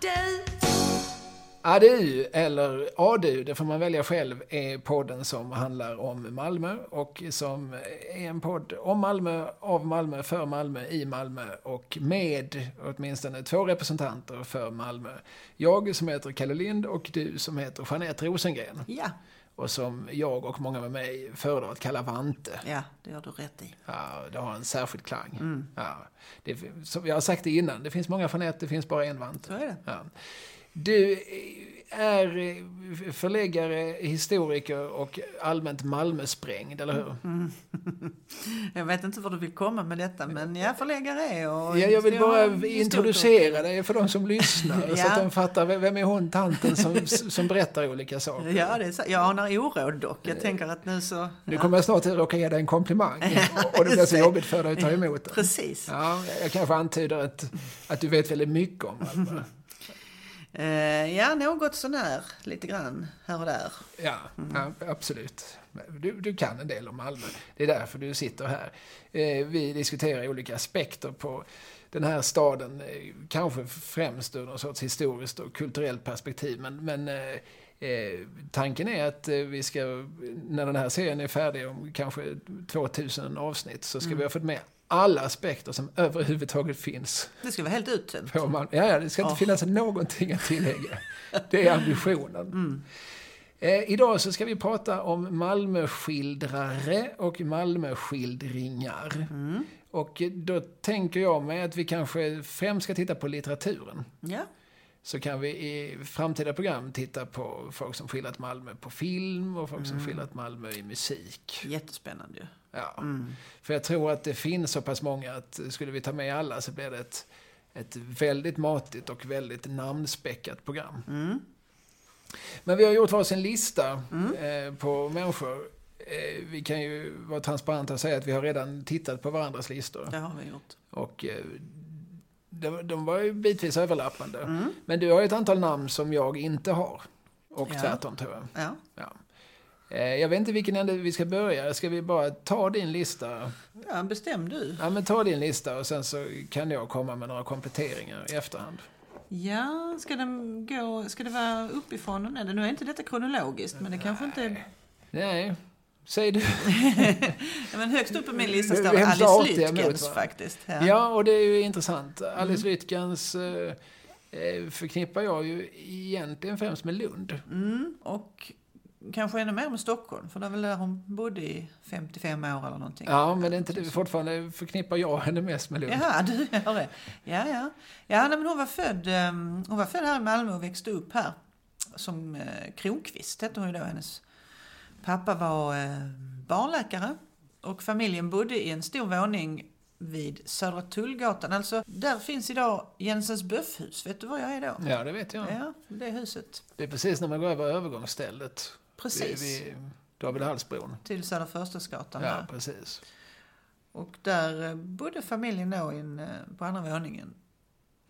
du. Adu, eller Adu, det får man välja själv, är podden som handlar om Malmö och som är en podd om Malmö, av Malmö, för Malmö, i Malmö och med åtminstone två representanter för Malmö. Jag som heter Kalle Lind och du som heter Jeanette Rosengren. Ja, Och som jag och många med mig föredrar att kalla Vante. ja, det gör du rätt i. Ja, det har en särskild klang. Mm. Ja, det, som jag har sagt det innan, det finns många Jeanette, det finns bara en Vante. Så är det. Ja. Du är förläggare, historiker och allmänt Malmösprängd, eller hur? Mm. Jag vet inte var du vill komma med detta, men jag förläggare är och... Ja, jag vill bara introducera dig för de som lyssnar, så Ja. att de fattar vem är hon tanten som, som berättar olika saker. Ja, det är så. Jag anar oråd dock. Jag tänker att nu så... Nu kommer jag snart att råka ge dig en komplimang och det blir så jobbigt för dig att ta emot den. Precis. Ja, jag kanske antyder att, att du vet väldigt mycket om Malmö. Eh, ja, något sånär, lite grann här och där. Ja, ja absolut. Du, du kan en del om Malmö. Det är därför du sitter här. Eh, vi diskuterar olika aspekter på den här staden, eh, kanske främst ur någon sorts historiskt och kulturellt perspektiv. Men, men eh, eh, tanken är att eh, vi ska, när den här serien är färdig om kanske 2000 avsnitt, så ska vi ha fått med alla aspekter som överhuvudtaget finns Det ska vara helt uttömt. Ja, ja, det ska inte Ja. finnas någonting att tillägga. Det är ambitionen. Eh, idag så ska vi prata om Malmöskildrare och Malmöskildringar. Och då tänker jag mig att vi kanske främst ska titta på litteraturen. Ja, Så kan vi i framtida program titta på folk som skildrat Malmö på film och folk som skildrat Malmö i musik. jättespännande ju. Ja. För jag tror att det finns så pass många att skulle vi ta med alla så blir det ett, ett väldigt matigt och väldigt namnspäckat program. Men vi har gjort varsin lista eh, på människor. Eh, vi kan ju vara transparenta och säga att vi har redan tittat på varandras listor. Det har vi gjort. Och eh, de, de var ju bitvis överlappande. Men du har ju ett antal namn som jag inte har. Och Ja. tvärtom tror jag. Ja, Ja. Eh, Jag vet inte vilken ände vi ska börja. Ska vi bara ta din lista? ja bestäm du. Ja, men ta din lista och sen så kan jag komma med några kompletteringar i efterhand. Ja, ska, den gå, ska det vara uppifrån och ner? Nu är inte detta kronologiskt, men det kanske inte. Nej, säg du. Ja, men högst upp på min lista står Alice Lytkens faktiskt. Ja. Ja, och det är ju intressant. Alice Lytkens eh, eh, förknippar jag ju egentligen främst med Lund. Mm, och kanske ännu mer med Stockholm, för det är väl där hon bodde i 55 år eller någonting. Ja, men det är inte det. Fortfarande förknippar jag henne mest med Lund. Jaha, du gör det. Ja, ja. ja nej, men hon, var född, ehm, hon var född här i Malmö och växte upp här. Som eh, Kronqvist hette hon ju då. Hennes pappa var eh, barnläkare. Och familjen bodde i en stor våning vid Södra Tullgatan. Alltså, där finns idag Jensens Böffhus. Vet du var jag är då? Ja, det vet jag. Ja, det huset. Det är precis när man går över övergångsstället. Precis. Vid, vid David Hallsbron. Till Södra Förstadsgatan. Ja, precis. Och där eh, bodde familjen då in, eh, på andra våningen.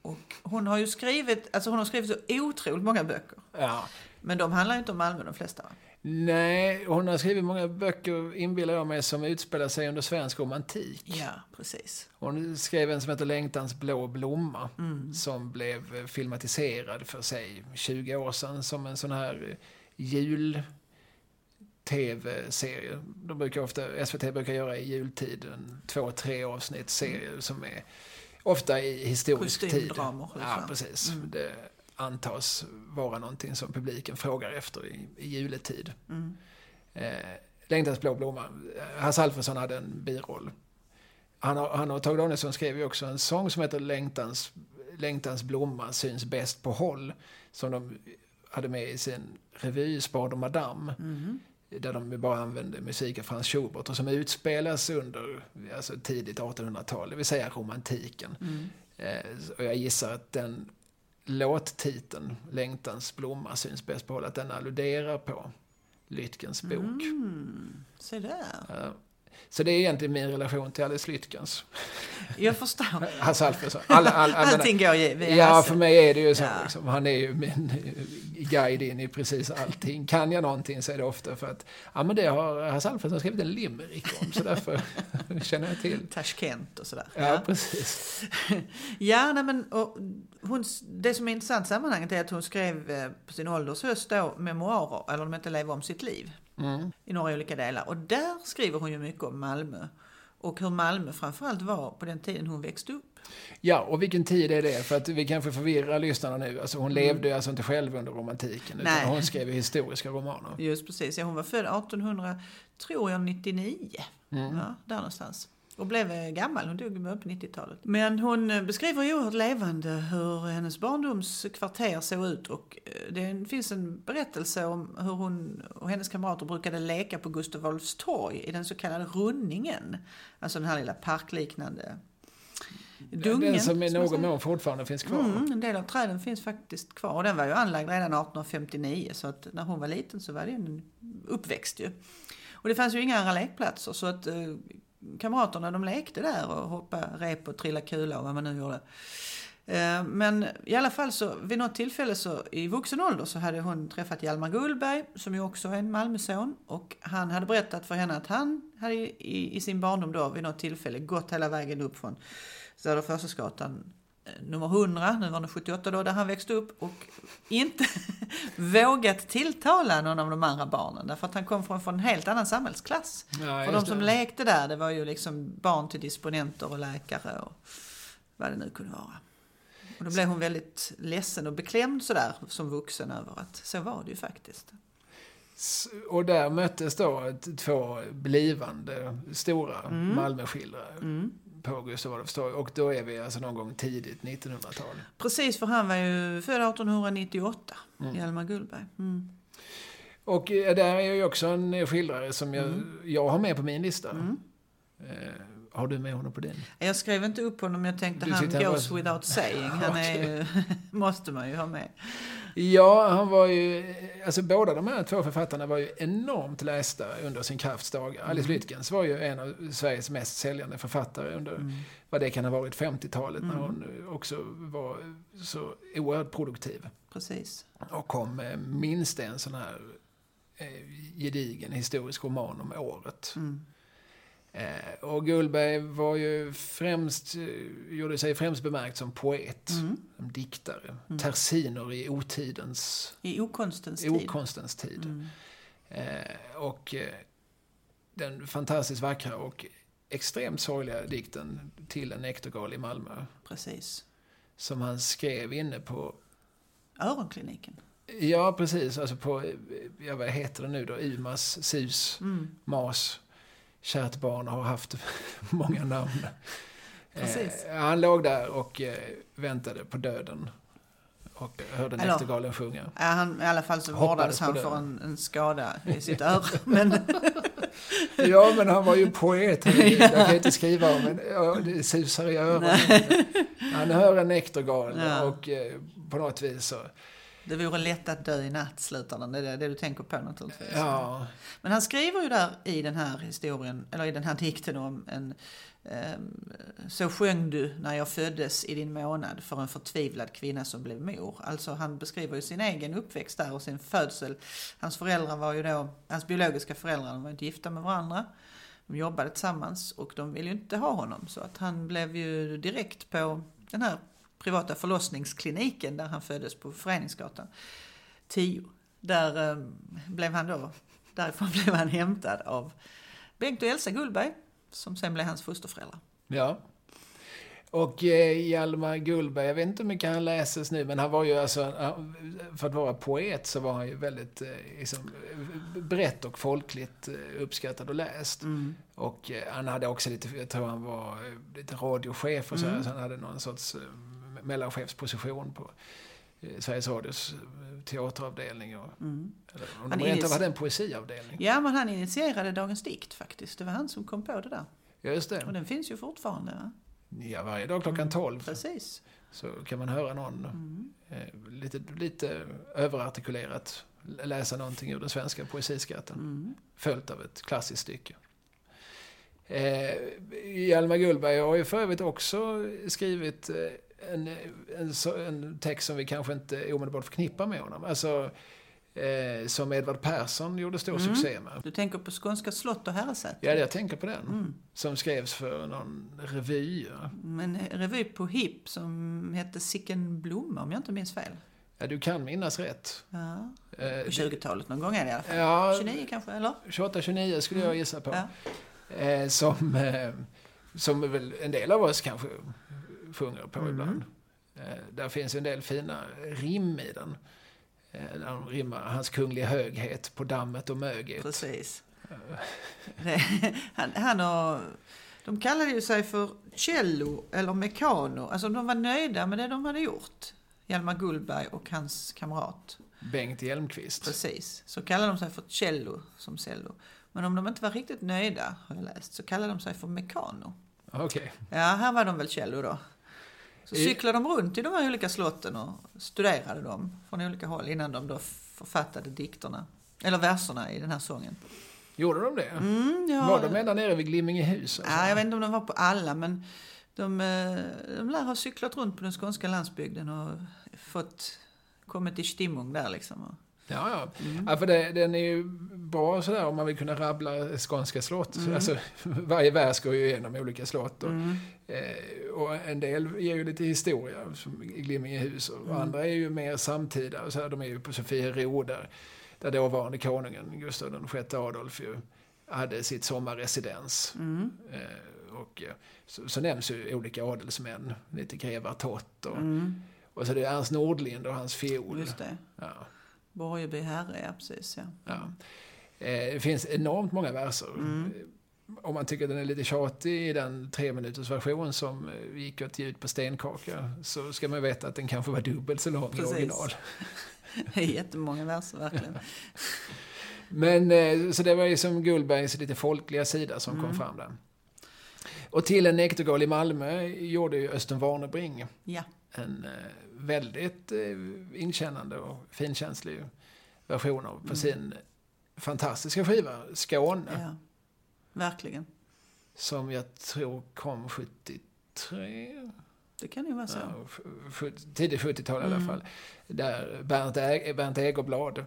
Och hon har ju skrivit, alltså hon har skrivit så otroligt många böcker. Ja. Men de handlar ju inte om Malmö de flesta va? Nej, hon har skrivit många böcker, inbillar jag mig, som utspelar sig under svensk romantik. Ja, precis. Hon skrev en som heter Längtans blå blomma, som blev filmatiserad för sig 20 år sedan som en sån här eh, jul tv-serie. De brukar ofta, SVT brukar göra i jultid en två, tre avsnitt serie som är ofta i historisk tid. Kostymdramor, Ja, liksom. precis. Det antas vara någonting som publiken frågar efter i, i juletid. Eh, Längtans blå blomma. Hasse Alfredson hade en biroll. Han, har, han och Tage Danielsson skrev ju också en sång som heter Längtans, Längtans blomma syns bäst på håll. Som de hade med i sin revy Spad och Madame. Där de bara använde musik av Franz Schubert och som utspelas under alltså, tidigt 1800-tal, det vill säga romantiken. Eh, och jag gissar att den låttiteln, Längtans blomma syns bäst på håll, att den alluderar på Lytkens bok. Mm, se där. Ja. Så det är egentligen min relation till Alice Lytkens. Jag förstår. Hasse Alfredson. Alla, all, all, Allting går via Ja, Hasse. för mig är det ju så. Ja. Liksom. Han är ju min guide in i precis allting. Kan jag någonting så är det ofta för att ja, men det har Hasse Alfredson skrivit en limerick om, så därför känner jag till. Tashkent och sådär. Ja, precis. Ja, nej, men och hon, det som är intressant i sammanhanget är att hon skrev eh, på sin ålders höst då memoarer, eller de inte lever om sitt liv, Mm. i några olika delar. Och där skriver hon ju mycket om Malmö. Och hur Malmö framförallt var på den tiden hon växte upp. Ja, och vilken tid är det? För att vi kanske förvirrar lyssnarna nu. Alltså hon Mm. levde alltså inte själv under romantiken, utan Nej. hon skrev historiska romaner. Just precis, ja, hon var född 1800, tror jag, 99. Mm. Ja, där någonstans. Och blev eh, gammal, hon dog ju på 90-talet. Men hon eh, beskriver oerhört levande hur hennes barndomskvarter såg ut. Och eh, det finns en berättelse om hur hon och hennes kamrater brukade leka på Gustav Adolfs torg i den så kallade runningen. Alltså den här lilla parkliknande dungen. Den som i någon mån fortfarande finns kvar. Mm, en del av träden finns faktiskt kvar. Och den var ju anlagd redan 1859 så att när hon var liten så var det en uppväxt ju. Och det fanns ju inga andra lekplatser så att eh, kamraterna de lekte där och hoppade rep och trillade kula och vad man nu gjorde. Eh, men i alla fall så vid något tillfälle så i vuxen ålder så hade hon träffat Hjalmar Gullberg som ju också är en Malmöson och han hade berättat för henne att han hade i, i sin barndom då vid något tillfälle gått hela vägen upp från Söderförsäsgatan nummer 100, nu var det 78 då, där han växte upp och inte vågat tilltala någon av de andra barnen därför att han kom från, från en helt annan samhällsklass. Ja, just de som det. lekte där, det var ju liksom barn till disponenter och läkare och vad det nu kunde vara. Och då blev hon väldigt ledsen och beklämd sådär som vuxen över att så var det ju faktiskt. Och där möttes då två blivande stora Mm. Malmöskildrare på Gustav Adolfs torg. Och då är vi alltså någon gång tidigt 1900-tal. Precis, för han var ju född 1898, Mm. Hjalmar Gullberg. Mm. Och eh, där är ju också en skildrare som jag, jag har med på min lista. Mm. Eh, har du med honom på din? Jag skrev inte upp honom, jag tänkte Du han goes var- without saying. Han är ju, måste man ju ha med. Ja, han var ju... Alltså båda de här två författarna var ju enormt lästa under sin kraftsdag. Alice Lytkens var ju en av Sveriges mest säljande författare under vad det kan ha varit 50-talet när hon också var så oerhört produktiv. Precis. Och kom med minst en sån här eh, gedigen historisk roman om året. Mm. Eh, och Gullberg var ju främst, eh, gjorde sig främst bemärkt som poet, Mm. som diktare. Tersiner i otidens, I okonstens tid. okonstens tid. Mm. Eh, och eh, den fantastiskt vackra och extremt sorgliga dikten Till en nektergal i Malmö. Precis. Som han skrev inne på, Öronkliniken. ja precis, alltså på, eh, ja vad heter det nu då, Umas, Sus, Mm. Mas. Kärt barn har haft många namn. Precis. Eh, han låg där och eh, väntade på döden. Och hörde Eller- näktergalen sjunga. Ja, han, I alla fall så vårdades han för en, en skada i sitt öra. Men Ja, men han var ju poet. Jag kan inte skriva om en, ja, det susar i öronen. Han hör en näktergal Ja. och eh, på något vis så... det vore lätt att dö i natt, slutar den. Det är det, du tänker på naturligtvis. Ja, Men han skriver ju där i den här historien, eller i den här dikten om en ehm, Så sjöng du när jag föddes i din månad för en förtvivlad kvinna som blev mor. Alltså han beskriver ju sin egen uppväxt där och sin födsel. Hans föräldrar var ju då, hans biologiska föräldrar de var inte gifta med varandra. De jobbade tillsammans och de ville ju inte ha honom så att han blev ju direkt på den här privata förlossningskliniken där han föddes på Föreningsgatan 10. Där eh, blev han då, därifrån blev han hämtad av Bengt och Elsa Gullberg som sen blev hans fosterföräldrar. ja. Och eh, Hjalmar Gullberg, jag vet inte hur mycket han läses nu, men han var ju alltså, han- för att vara poet så var han ju väldigt eh, liksom, eh, brett och folkligt eh, uppskattad och läst. Och eh, han hade också lite, jag tror han var eh, lite radiochef och så, här, så han hade någon sorts eh, mellanchefsposition på eh, Sveriges Radios eh, teateravdelning. Och, eller, om Han de rent av initierade- hade en poesiavdelning. Ja, men han initierade Dagens Dikt faktiskt. Det var han som kom på det där. Ja, just Och det. den finns ju fortfarande. Va? Ja, varje dag klockan 12 Precis. så kan man höra någon eh, lite, lite överartikulerat läsa någonting ur den svenska poesiskatten. Följt av ett klassiskt stycke. Eh, Hjalmar Gullberg har ju för övrigt också skrivit eh, en, en, en, text som vi kanske inte omedelbart förknippar med honom. Alltså, eh, som Edvard Persson gjorde stor mm. succé med. Du tänker på Skånska slott och herresäte? Ja, jag tänker på den. Mm. Som skrevs för någon revy. En revy på HIP som hette Sicken blomma, om jag inte minns fel. Ja, du kan minnas rätt. Ja. Eh, på 20-talet någon gång är det i alla fall. Ja, 29 kanske, eller? 28-29 skulle jag gissa på. Ja. Eh, som, eh, som väl en del av oss kanske sjunger på mm. ibland. Eh, där finns en del fina rim i den. Eh, där de rimmar hans kungliga höghet på dammet och möget. Precis. han, han har... De kallade ju sig för cello eller mekano. Alltså de var nöjda med det de hade gjort. Hjalmar Gullberg och hans kamrat. Bengt Hjelmqvist. Precis. Så kallade de sig för cello som cello. Men om de inte var riktigt nöjda, har jag läst, så kallade de sig för mekano. Okej. Okay. Ja, här var de väl cello då. Så cyklade de runt i de här olika slotten och studerade dem från olika håll innan de då författade dikterna. Eller verserna i den här sången. Gjorde de det? Mm, ja. Var de ända nere vid Glimmingehus? Alltså? Ja, jag vet inte om de var på alla, men de, eh, de lär ha cyklat runt på den skånska landsbygden och fått kommit i stimmung där liksom. Ja, ja. Mm. ja för det, den är ju bra sådär om man vill kunna rabbla skånska slott. Mm. Alltså, varje vers går ju igenom olika slott. Och, mm. eh, och en del ger ju lite historia, som i Glimmingehus. Och mm. andra är ju mer samtida. Och så här, de är ju på Sofiero där, där dåvarande konungen, Gustav VI Adolf, ju hade sitt sommarresidens. Mm. Eh, och så, så nämns ju olika adelsmän, lite grevar Tott och, mm. och så det är Ernst Nordlind och hans fiol. Just det. Ja. Borgeby herre, ja precis. Ja. ja. Eh, det finns enormt många verser. Mm. Om man tycker den är lite tjatig i den tre minuters version som eh, gick att ge ut på stenkaka så ska man veta att den kanske var dubbelt så lång i original. det är jättemånga verser verkligen. Men eh, så det var ju som Gullbergs lite folkliga sida som mm. kom fram där. Och till en näktergal i Malmö gjorde ju Östen Warnerbring ja. en väldigt inkännande och finkänslig version av på mm. sin fantastiska skiva, Skåne. Ja, verkligen. Som jag tror kom 73. Det kan ju vara så. Ja, tidigt 70-tal mm. i alla mm. fall. Där Bernt, Ä Bernt Egerblad,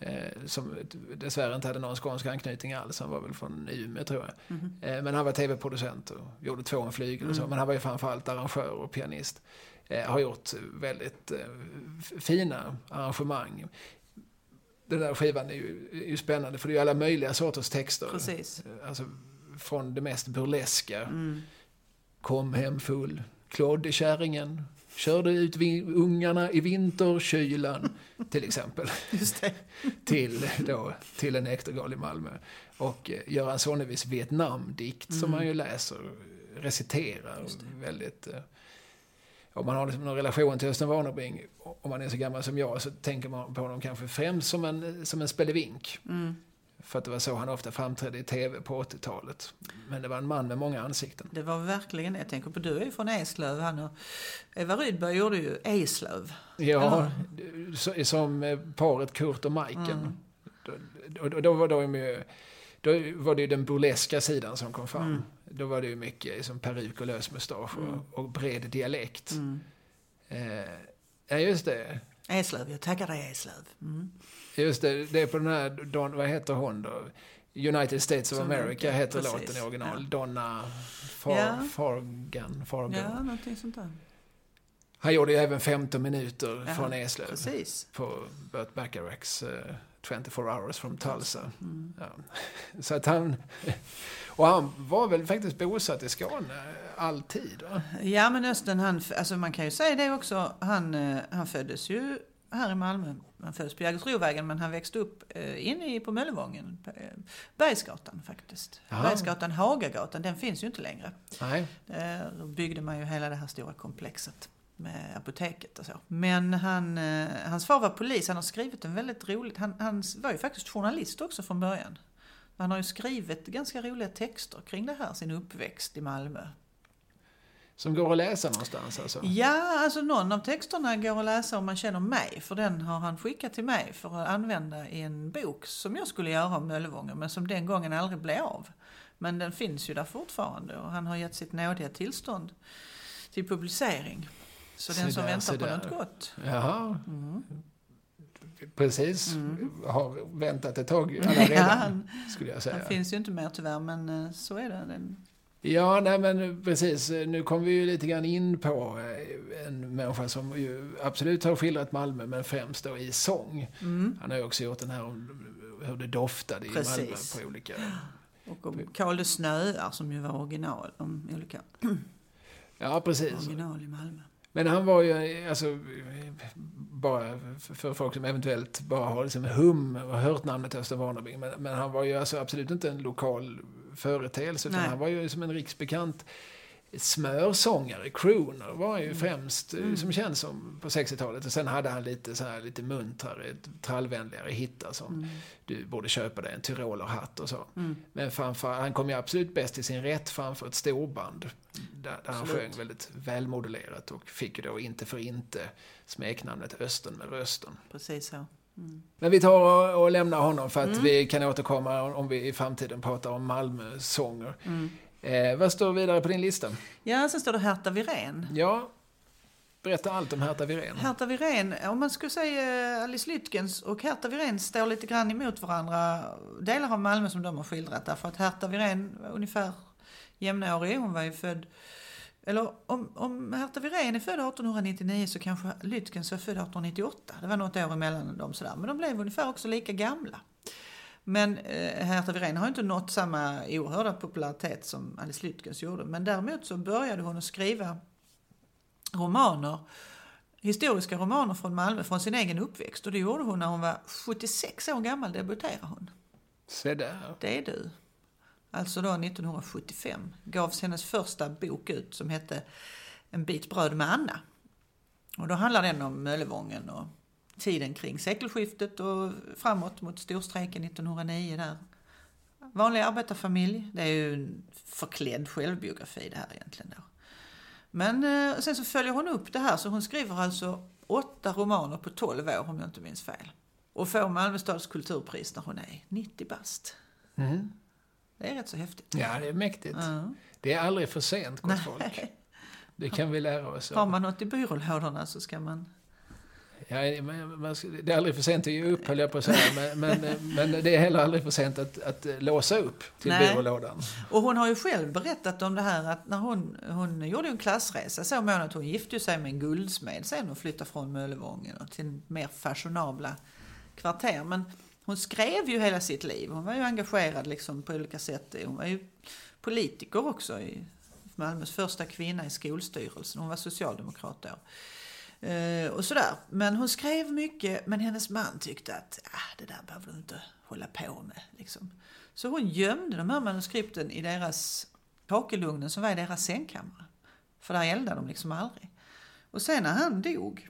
eh, som dessvärre inte hade någon skånsk anknytning alls, han var väl från Umeå tror jag. Mm. Eh, men han var tv-producent och gjorde två en flygel och så. Mm. Men han var ju framförallt arrangör och pianist. Eh, har gjort väldigt eh, fina arrangemang den där skivan är ju, är ju spännande för det är ju alla möjliga sorters texter. Precis. Alltså från det mest burleska. Mm. Kom hem full, klådde kärringen, körde ut ungarna i vinterkylan, till exempel. Till, då, till en näktergal i Malmö. Och eh, Göran Sonnevis Vietnamdikt mm. som man ju läser, reciterar väldigt eh, om man har liksom någon relation till Östen Warnerbring, om man är så gammal som jag, så tänker man på honom kanske främst som en, som en spelevink. Mm. För att det var så han ofta framträdde i tv på 80-talet. Men det var en man med många ansikten. Det var verkligen Jag tänker på, du är ju från Eslöv. Han och Eva Rydberg gjorde ju Eslöv. Ja, Eller? som paret Kurt och Majken. Mm. Då, då, var de ju, då var det ju den burleska sidan som kom fram. Mm. Då var det ju mycket som peruk och lös mustasch och, mm. och bred dialekt. Mm. Eh, ja, just det. Eslöv, jag tackar dig Eslöv. Mm. Just det, det är på den här, Don, vad heter hon då? United States of America heter precis. låten i original. Ja. Donna Far, ja. Fargan, Fargan. Ja, någonting sånt där. Han gjorde ju även 15 minuter ja, från Eslöv. Precis. På Burt Bacharachs uh, 24 hours from Tulsa. Mm. Ja. Så att han... Och han var väl faktiskt bosatt i Skåne alltid? Va? Ja, men Östen, han, alltså man kan ju säga det också. Han, eh, han föddes ju här i Malmö. Han föddes på Jägersrovägen men han växte upp eh, inne på Möllevången. Eh, Bergsgatan faktiskt. Aha. Bergsgatan, Hagagatan, den finns ju inte längre. Nej. Där byggde man ju hela det här stora komplexet med apoteket och så. Men han, hans far var polis, han har skrivit en väldigt roligt, han, han var ju faktiskt journalist också från början. Han har ju skrivit ganska roliga texter kring det här, sin uppväxt i Malmö. Som går att läsa någonstans alltså? Ja, alltså någon av texterna går att läsa om man känner mig. För den har han skickat till mig för att använda i en bok som jag skulle göra om Möllevången. Men som den gången aldrig blev av. Men den finns ju där fortfarande och han har gett sitt nådiga tillstånd till publicering. Så Se den som där, väntar på där. något gott. Jaha, Mm. precis. Mm. Har väntat ett tag alla Ja, redan, han, skulle jag han säga. finns ju inte mer tyvärr, men eh, så är det. Den, Ja, nej men precis. Nu kom vi ju lite grann in på eh, en människa som ju absolut har skildrat Malmö, men främst då i sång. mm. Han har ju också gjort den här om hur det doftade i Precis. Malmö på olika... Och om Karl de Snöar som ju var original, om olika Ja, precis. original i Malmö. Men han var ju, alltså, bara för folk som eventuellt bara har liksom hum och hört namnet Östen Warnerbring, men, men han var ju alltså absolut inte en lokal företeelse, utan han var ju som en riksbekant smörsångare, crooner, var ju Mm. främst, eh, Mm. som känns som på 60-talet. Och sen hade han lite så här, lite muntrare, trallvänligare hittar som Mm. du borde köpa dig en tyrolerhatt och så. Mm. Men framför, han kom ju absolut bäst till sin rätt framför ett storband. Där, där han sjöng väldigt välmodulerat och fick ju då inte för inte smeknamnet Östen med rösten. Precis så. Mm. Men vi tar och, och lämnar honom för att Mm. vi kan återkomma om vi i framtiden pratar om Malmö-sånger. Mm. Eh, vad står vidare på din lista? Ja, sen står det Herta Wirén. Ja, berätta allt om Hertha Wirén. Herta Wirén, om man skulle säga Alice Lytkens och Herta Wirén står lite grann emot varandra. Delar av Malmö som de har skildrat. Därför att Herta Wirén var ungefär jämnårig. Hon var ju född... Eller om, om Herta Wirén är född 1899 så kanske Lytkens var född 1898. Det var något år emellan dem sådär. Men de blev ungefär också lika gamla. Men eh, Herta Wirén har inte nått samma oerhörda popularitet som Alice Lytkens gjorde. Men däremot så började hon att skriva romaner historiska romaner från Malmö, från sin egen uppväxt. Och det gjorde hon när hon var 76 år gammal, debuterade hon. Se där. Det är du. Alltså då 1975 gavs hennes första bok ut som hette En bit bröd med Anna. Och då handlar den om Möllevången och tiden kring sekelskiftet och framåt mot storstrejken 1909 där. Vanlig arbetarfamilj. Det är ju en förklädd självbiografi det här egentligen då. Men eh, sen så följer hon upp det här så hon skriver alltså åtta romaner på 12 år om jag inte minns fel. Och får Malmö stads kulturpris när hon är 90 bast. Mm. Det är rätt så häftigt. Ja, det är mäktigt. Ja. Det är aldrig för sent, gott folk. Det kan vi lära oss Har man något i byrålådorna så ska man... Ja, man det är aldrig för sent att ge upp, höll jag på att säga. Men, men, men det är heller aldrig för sent att, att låsa upp till Nej. byrålådan. Och hon har ju själv berättat om det här att när hon, hon gjorde en klassresa så mån att hon gifte sig med en guldsmed sen och flyttade från Möllevången till mer fashionabla kvarter. Men hon skrev ju hela sitt liv. Hon var ju engagerad liksom på olika sätt. Hon var ju politiker också. I Malmös första kvinna i skolstyrelsen. Hon var socialdemokrat då. Eh, och sådär. Men hon skrev mycket, men hennes man tyckte att ah, det där behöver du inte hålla på med. Liksom. Så hon gömde de här manuskripten i deras kakelugnen som var i deras sängkammare. För där eldade de liksom aldrig. Och sen när han dog,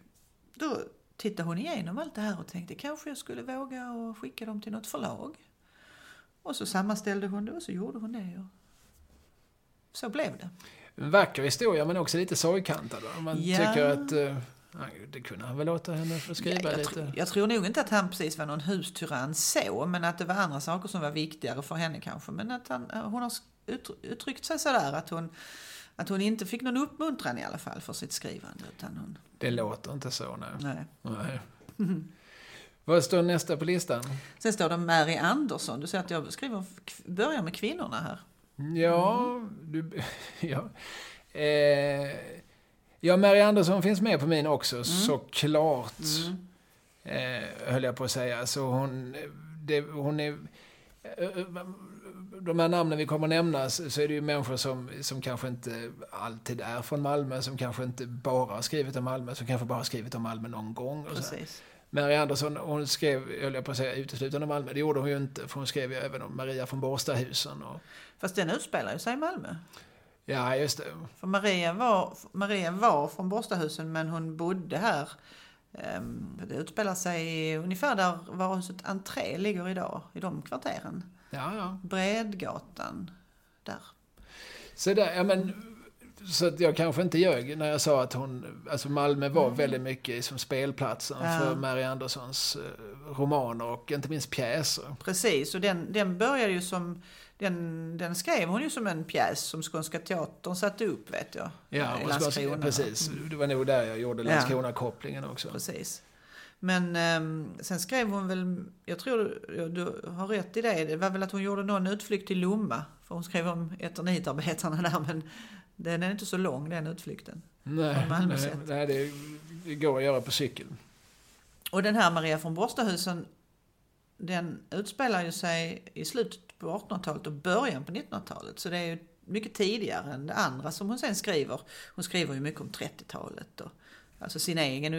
då tittade hon igenom allt det här och tänkte kanske jag skulle våga och skicka dem till något förlag. Och så sammanställde hon det och så gjorde hon det. Och så blev det. En vacker historia, men också lite sorgkantad. Man Ja. tycker att... eh, det kunde han väl låta henne få skriva Ja, jag, lite. tror, jag tror nog inte att han precis var någon hustyrann så, men att det var andra saker som var viktigare för henne kanske. Men att han, hon har ut, uttryckt sig sådär att hon, att hon inte fick någon uppmuntran i alla fall för sitt skrivande. Utan hon, Det låter inte så, nej. nej. nej. Vad står nästa på listan? Sen står det Mary Andersson. Du ser att jag skriver, börjar med kvinnorna här. Ja, du... Ja. Eh, ja, Mary Andersson finns med på min också, såklart. Mm. Eh, höll jag på att säga. Så hon, det, hon är... De här namnen vi kommer att nämna så är det ju människor som, som kanske inte alltid är från Malmö, som kanske inte bara har skrivit om Malmö, som kanske bara har skrivit om Malmö någon gång. Och så. Precis. Mary Andersson, hon skrev, höll jag på att säga, uteslutande om Malmö. Det gjorde hon ju inte, för hon skrev ju även om Maria från Borstahusen. Och, Fast den utspelar ju sig i Malmö. ja, just det. För Maria var, Maria var från Borstahusen men hon bodde här. Ehm, Det utspelar sig ungefär där varuhuset Entré ligger idag, i de kvarteren. Ja, ja. Bredgatan, där. Så, där, ja, men, så att jag kanske inte ljög när jag sa att hon, alltså Malmö var väldigt mycket som spelplatsen Ja. för Mary Anderssons eh, romaner och inte minst pjäser. Precis, och den, den började ju som den, den skrev hon ju som en pjäs som Skånska Teatern satte upp, vet jag. Ja, i Landskrona. Precis. Det var nog där jag gjorde. Landskrona-kopplingen också. Precis. Men ehm, sen skrev hon väl, jag tror du, du har rätt i det, det var väl att hon gjorde någon utflykt till Lomma. För hon skrev om eterniterarbetarna där, men den är inte så lång den utflykten. Nej, nej, nej, det, det går att göra på cykel. Och den här Maria från Borstahusen, den utspelar ju sig i slutet på 1800-talet och början på 1900-talet. Så det är ju mycket tidigare än det andra som hon sen skriver. Hon skriver ju mycket om 30-talet och alltså sin egen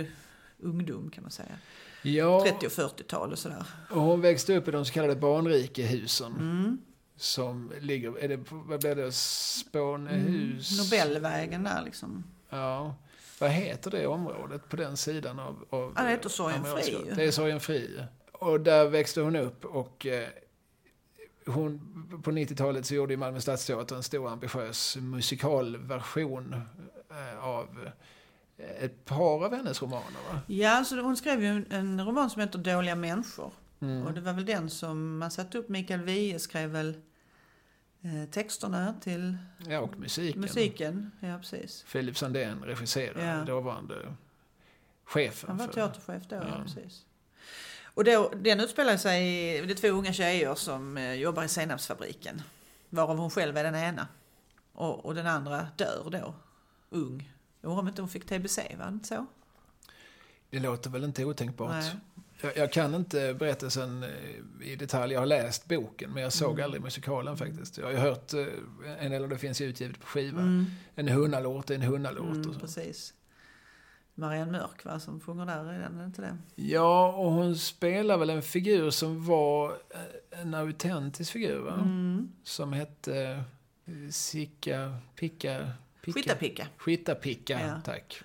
ungdom kan man säga. Ja, 30 och 40-tal och sådär. och hon växte upp i de så kallade barnrikehusen. Mm. Som ligger, är det, vad blir det, Spånehus? Mm. Nobelvägen där liksom. Ja. Vad heter det området på den sidan av... av Ja, det heter Sorgenfri. Det är Sorgenfri. Och där växte hon upp och eh, hon, på 90-talet så gjorde ju Malmö Stadsteater en stor ambitiös musikalversion eh, av ett par av hennes romaner. Va? Ja, alltså hon skrev ju en, en roman som heter Dåliga människor. Mm. Och det var väl den som man satte upp. Mikael Wiehe skrev väl eh, texterna till Ja, och musiken. musiken. Ja, precis. Philip Sandén regisserade, Ja. dåvarande chefen. Han var för- teaterchef då, ja. Ja. precis. Och då, den utspelar sig, det är två unga tjejer som eh, jobbar i senapsfabriken. Varav hon själv är den ena. Och, och den andra dör då, ung. Undrar om inte hon fick TBC, var det inte så? Det låter väl inte otänkbart. Jag, jag kan inte berättelsen eh, i detalj. Jag har läst boken, men jag såg Mm. aldrig musikalen faktiskt. Jag har ju hört eh, en del av det finns utgivet på skiva. Mm. En hunnalåt är en hunnalåt. Mm, och så. precis. Marianne Mörk va, som sjunger där, är den det inte det? Ja, och hon spelar väl en figur som var eh, en autentisk figur, va? Mm. Som hette Sicka, Picka, Picka. Skittapicka. Skittapicka, Ja. tack.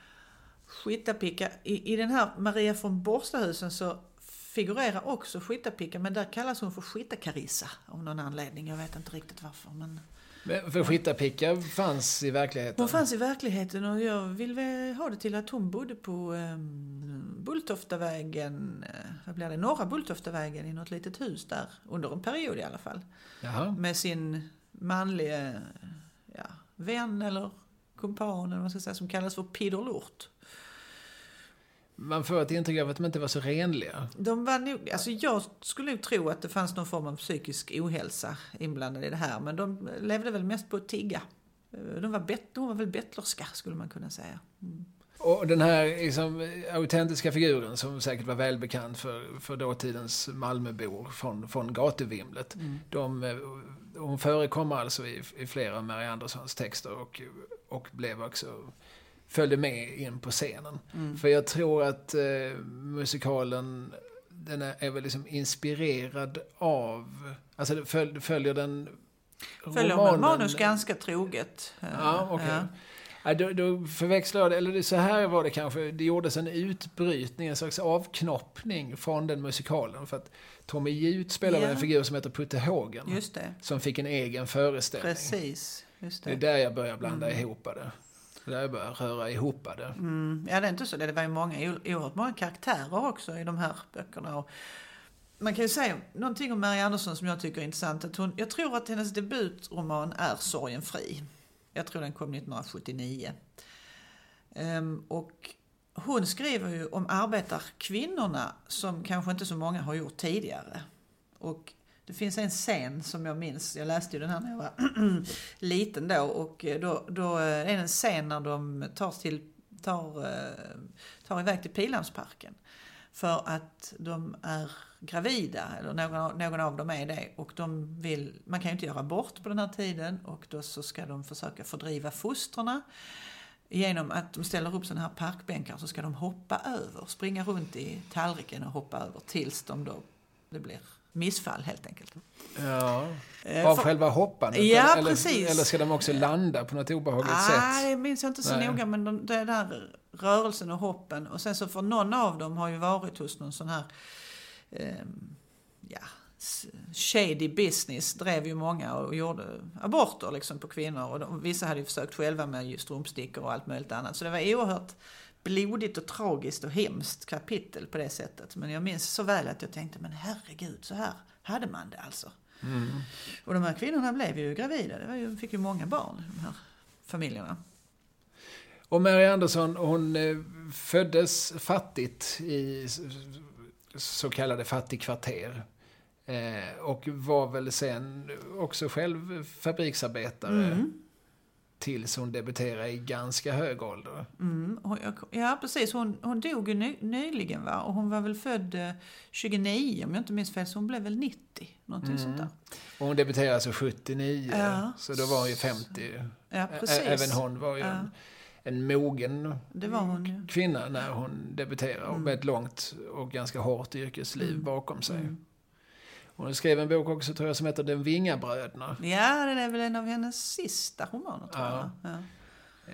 Skittapicka. I, I den här Maria från Borstahusen så figurerar också Skittapicka men där kallas hon för Skittakarissa av någon anledning. Jag vet inte riktigt varför. Men Men för Skittapicka fanns i verkligheten. hon fanns i verkligheten och jag vill ha det till att hon bodde på um, Bulltoftavägen, eh, vad blir det, norra Bulltoftavägen i något litet hus där. Under en period i alla fall. Jaha. Med sin manliga ja, vän eller kumpan eller vad man ska säga som kallas för Pidderlort. Man får ett intryck av att de inte var så renliga. De var nog, alltså jag skulle nog tro att det fanns någon form av psykisk ohälsa inblandad i det här. Men de levde väl mest på att tigga. De var, bet, de var väl bettlerska skulle man kunna säga. Mm. Och den här liksom, autentiska figuren som säkert var välbekant för, för dåtidens Malmöbor från, från gatuvimlet. Mm. De, eh, hon förekommer alltså i, i flera av Mary Anderssons texter och, och blev också följde med in på scenen. Mm. För jag tror att eh, musikalen den är, är väl liksom inspirerad av, alltså det föl, följer den Följer med manus ganska troget. Ja, okej. Ja. Ja, då, då förväxlar jag det, eller så här var det kanske, det gjordes en utbrytning, en slags avknoppning från den musikalen. För att Tommy Jut spelade Ja. en figur som heter Putte Hågen. Just det, Som fick en egen föreställning. precis. Just Det är det. där jag börjar blanda ihop det. Det är där jag börjar röra ihop det. Mm. Ja, det är inte så. Det var ju många, oerhört många karaktärer också i de här böckerna. Och man kan ju säga någonting om Mary Andersson som jag tycker är intressant. Att hon, jag tror att hennes debutroman är Sorgenfri. Jag tror den kom 1979. Ehm, och hon skriver ju om arbetarkvinnorna som kanske inte så många har gjort tidigare. Och det finns en scen som jag minns, jag läste ju den här när jag var liten då och eh, då, då eh, är det en scen när de tar, till, tar, eh, tar iväg till Pildammsparken. För att de är gravida, eller någon, av- någon av dem är det. Och de vill, man kan ju inte göra abort på den här tiden och då så ska de försöka fördriva fostrarna. Genom att de ställer upp sådana här parkbänkar så ska de hoppa över, springa runt i tallriken och hoppa över tills de då, det blir missfall helt enkelt. Ja. Eh, Av för- själva hoppandet? Ja, eller, precis. Eller ska de också landa på något obehagligt Ah, sätt? det minns jag inte så Nej. noga, men de, där rörelsen och hoppen. Och sen så för någon av dem har ju varit hos någon sån här, ehm, ja, shady business drev ju många och gjorde aborter liksom på kvinnor. Och de, vissa hade ju försökt själva med strumpstickor och allt möjligt annat. Så det var oerhört blodigt och tragiskt och hemskt kapitel på det sättet. Men jag minns så väl att jag tänkte, men herregud, så här hade man det alltså. Och de här kvinnorna blev ju gravida. Det var ju, fick ju många barn, de här familjerna. Och Mary Andersson, hon eh, föddes fattigt i så kallade fattigkvarter. Eh, och var väl sen också själv fabriksarbetare Mm. tills hon debuterade i ganska hög ålder. Mm. Ja, precis. Hon, hon dog ju ny, nyligen va? och hon var väl född eh, 29 om jag inte minns fel, så hon blev väl 90. Någonting Mm. sånt där. Och hon debuterade alltså 79, Ja. så då var hon ju 50. Ja, Ä- precis. Även hon var ju Ja. en, en mogen hon kvinna när hon debuterade och med ett långt och ganska hårt yrkesliv Mm. bakom sig. Mm. Hon skrev en bok också tror jag som heter Den Vingabröderna. Ja, det är väl en av hennes sista romaner tror Ja. jag. Ja.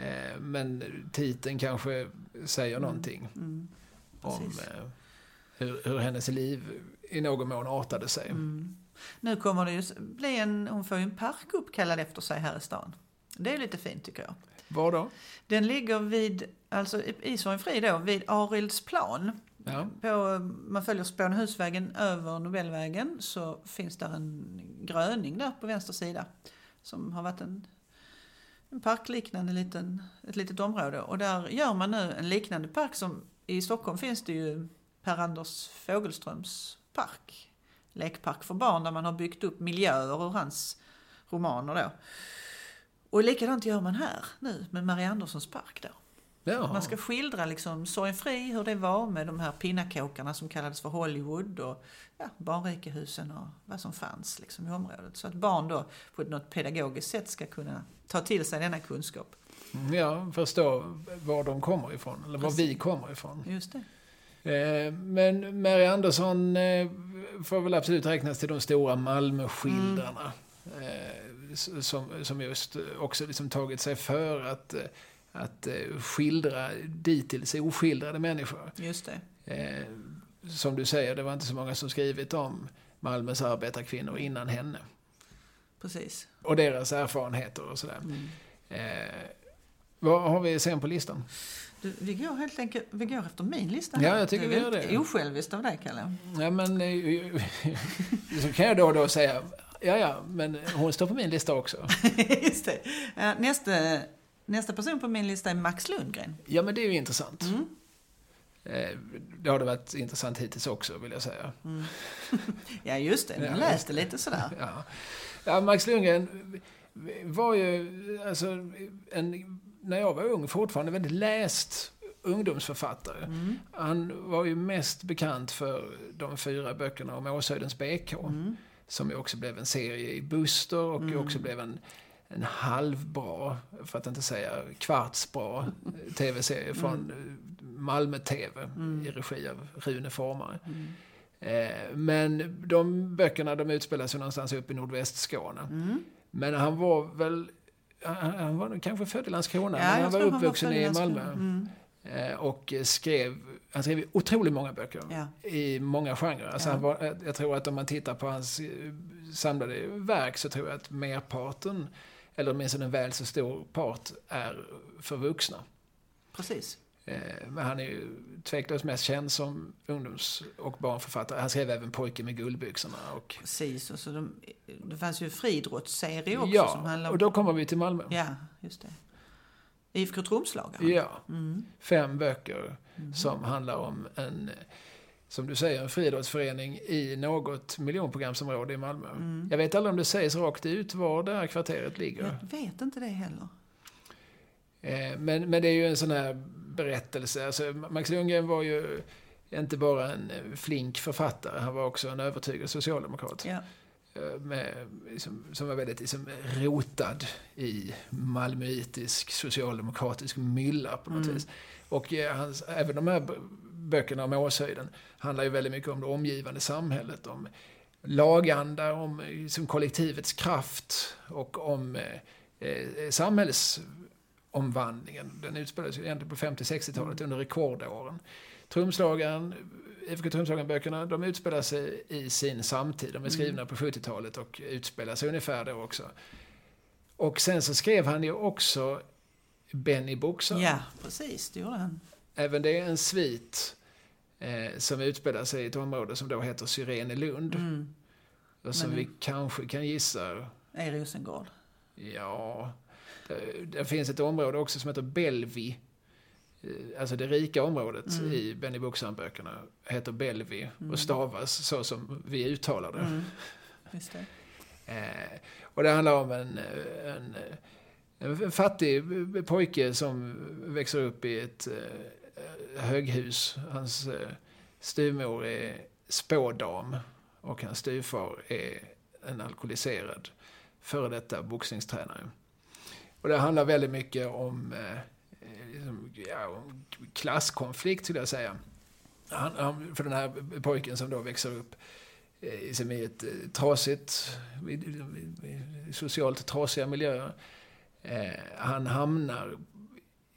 Eh, Men titeln kanske säger någonting Mm. om Precis. eh, hur, hur hennes liv i någon mån artade sig. Mm. Nu kommer det ju bli en, hon får ju en park uppkallad efter sig här i stan. Det är lite fint tycker jag. Var då? Den ligger vid, alltså i Sorgenfri då, vid Arildsplan. Ja. På, man följer Spånehusvägen över Nobelvägen så finns där en gröning där på vänster sida. Som har varit en, en parkliknande liten, ett litet område. Och där gör man nu en liknande park som i Stockholm finns det ju Per-Anders Fogelströms park. Lekpark för barn där man har byggt upp miljöer ur hans romaner då. Och likadant gör man här nu med Marie Anderssons park då. Jaha. Man ska skildra liksom Sorgenfri, hur det var med de här pinnakåkarna som kallades för Hollywood och ja, barnrikehusen och vad som fanns liksom i området. Så att barn då på något pedagogiskt sätt ska kunna ta till sig denna kunskap. Ja, förstå var de kommer ifrån, eller var Precis. vi kommer ifrån. Just det. Eh, Men Mary Andersson eh, får väl absolut räknas till de stora Malmöskildrarna. Eh, s- Som, som just också liksom tagit sig för att, eh, att eh, skildra dittills oskildrade människor. Just det. Eh, Som du säger, det var inte så många som skrivit om Malmös arbetarkvinnor innan henne. Precis. Och deras erfarenheter och sådär. Mm. Eh, vad har vi sen på listan? Du, vi går helt enkelt vi går efter min lista. Ja, här. jag tycker är vi gör det. Osjälviskt av dig, Kalle. Ja, men så kan jag då och då säga, ja, ja, men hon står på min lista också. Just det. Ja, Nästa, nästa person på min lista är Max Lundgren. Ja, men det är ju intressant. Mm. Eh, Det har det varit intressant hittills också, vill jag säga. Ja, just det. Jag Ja. läste lite sådär. Ja, ja Max Lundgren var ju, alltså, en, när jag var ung, fortfarande väldigt läst ungdomsförfattare. Mm. Han var ju mest bekant för de fyra böckerna om Åshöjdens BK. Mm. Som ju också blev en serie i Buster och Mm. också blev en, en halvbra, för att inte säga kvartsbra, tv-serie från eh, Malmö-TV Mm. i regi av Rune Formare. Mm. Eh, Men de böckerna de utspelar sig någonstans uppe i nordvästskåne. Mm. Men han var väl, han han var kanske född i Landskrona, Ja, men han var tror han uppvuxen född i. Malmö. Mm. Eh, Och skrev, han skrev otroligt många böcker Ja. i många genrer. Alltså Ja. han var, eh, jag tror att om man tittar på hans eh, samlade verk så tror jag att merparten, eller åtminstone en väl så stor part, är för vuxna. Precis. Eh, Men han är ju tveklöst mest känd som ungdoms och barnförfattare. Han skrev även Pojken med guldbyxorna. Och, Precis. Och så de, det fanns ju en friidrottsserie också som ja, handlade om... och då kommer vi till Malmö. Ja, just det. IFK Tromslagaren. Ja, Mm. fem böcker som handlar om en, som du säger, en friidrottsförening i något miljonprogramsområde i Malmö. Mm. Jag vet aldrig om det sägs rakt ut var det här kvarteret ligger. Jag vet inte det heller. Eh, Men, men det är ju en sån här berättelse. Alltså, Max Lundgren var ju inte bara en eh, flink författare, han var också en övertygad socialdemokrat. Ja. Eh, Med, liksom, som var väldigt liksom, rotad i malmöitisk socialdemokratisk mylla på något Mm. vis. Och eh, hans, även de här böckerna om Åshöjden handlar ju väldigt mycket om det omgivande samhället, om laganda, om liksom, kollektivets kraft och om eh, eh, samhällsomvandlingen. Den utspelades ju egentligen på 50-60-talet under rekordåren. Trumslagaren, IFK Trumslagaren-böckerna, de utspelar sig i sin samtid. De är skrivna på 70-talet och utspelar sig ungefär då också. Och sen så skrev han ju också Benny Boxaren. ja, precis. Det gjorde han. Även det är en svit eh, som utspelar sig i ett område som då heter Syrenelund. Mm. Och som Men- vi kanske kan gissa, I Rosengård. ja, det, det finns ett område också som heter Belvi. Eh, Alltså det rika området Mm. i Benny Buxan-böckerna heter Belvi och stavas så som vi uttalar det. Mm. Just det. Eh, och det handlar om en, en, en fattig pojke som växer upp i ett eh, höghus. Hans eh, styvmor är spådam och hans styvfar är en alkoholiserad före detta boxningstränare. Och det handlar väldigt mycket om, eh, liksom, ja, om klasskonflikt, skulle jag säga. Han, han, för den här pojken som då växer upp eh, i ett eh, trasigt, i- i- i socialt trasiga miljöer. Eh, han hamnar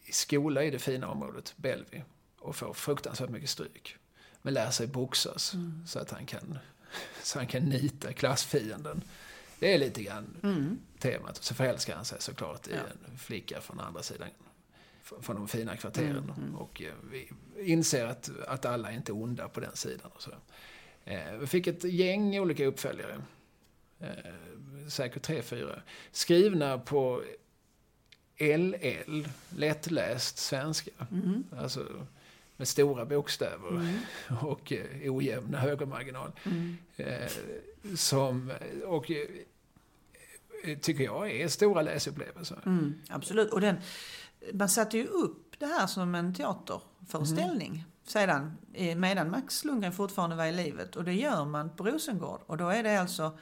i skola i det fina området, Bellevue och får fruktansvärt mycket stryk. Men lär sig boxas så att han kan, så han kan nita klassfienden. Det är lite grann Mm. temat. Så förälskar han sig såklart i Ja. en flicka från andra sidan. Från de fina kvarteren. Mm, mm. Och eh, vi inser att, att alla är inte onda på den sidan. Och så. Eh, vi fick ett gäng olika uppföljare. Eh, säkert tre, fyra. Skrivna på LL, lättläst svenska. Mm. Alltså med stora bokstäver Mm. och eh, ojämn högermarginal. Mm. Eh, som, och eh, tycker jag är stora läsupplevelser. Mm. Absolut. Och den, man satte ju upp det här som en teaterföreställning sedan, eh, medan Max Lundgren fortfarande var i livet. Och det gör man på Rosengård. Och då är det alltså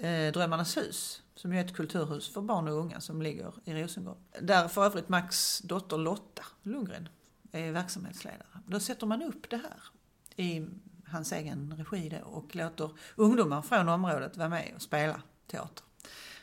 eh, Drömmarnas hus, som är ett kulturhus för barn och unga som ligger i Rosengård. Där för övrigt Max dotter Lotta Lundgren verksamhetsledare. Då sätter man upp det här i hans egen regi då, och låter ungdomar från området vara med och spela teater.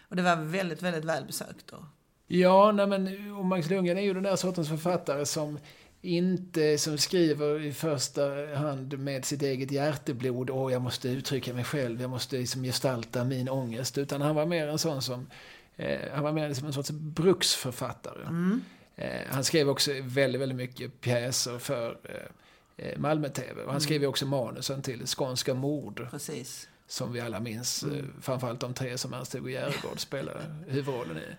Och det var väldigt, väldigt välbesökt. Och, Ja, nej men, och Max Lundgren är ju den där sortens författare som inte som skriver i första hand med sitt eget hjärteblod, åh jag måste uttrycka mig själv, jag måste liksom gestalta min ångest, utan han var mer en sån som, eh, han var mer som en sorts bruksförfattare. mm, Eh, han skrev också väldigt, väldigt mycket pjäser för eh, eh, Malmö-TV. Och han skrev ju också manusen till Skånska mord, precis. som vi alla minns. Mm. Eh, framförallt de tre som Ernst-Hugo Järegård spelade huvudrollen i.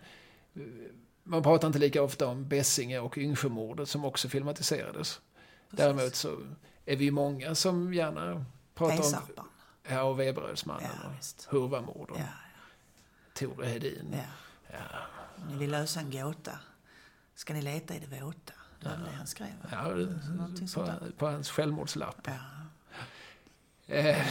Eh, Man pratar inte lika ofta om Bessinge och Yngsjömordet som också filmatiserades. precis. Däremot så är vi många som gärna pratar om Pejsarpan. ja, och Veberödsmannen Ja, och visst. Hurvamord och Ja, Tore Hedin. ja. Ja. Ni vill lösa en gåta. Ska ni leta i det våta? Det var det han skrev. Ja, Någonting sånt på, på hans självmordslapp. Ja. Eh,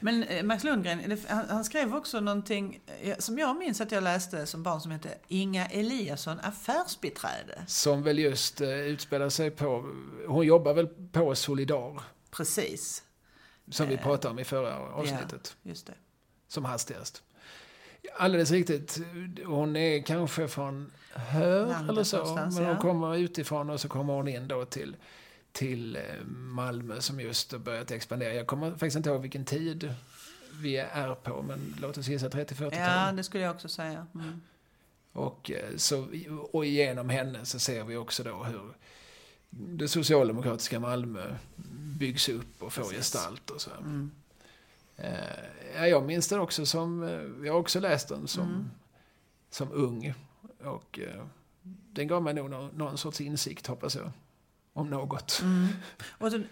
Men eh, Max Lundgren, han, skrev också någonting som jag minns att jag läste som barn som hette Inga Eliasson affärsbiträde. Som väl just eh, utspelar sig på, hon jobbar väl på Solidar, Precis, som vi pratade om i förra avsnittet, just det. som hastigast. Alldeles riktigt, hon är kanske från Landet eller så, men hon kommer utifrån och så kommer hon in då till, till eh, Malmö som just har börjat expandera. Jag kommer faktiskt inte ihåg vilken tid vi är på, men låt oss gissa 30-40-tal. Ja, det skulle jag också säga. Mm. Och, eh, så, och genom henne så ser vi också då hur det socialdemokratiska Malmö byggs upp och får Precis. gestalt och så. Mm. Eh, ja, jag minns den också som, jag har också läst den som, Mm. som ung. Och eh, den gav mig nog någon, någon sorts insikt, hoppas jag. Om något. Mm. Och så, eh,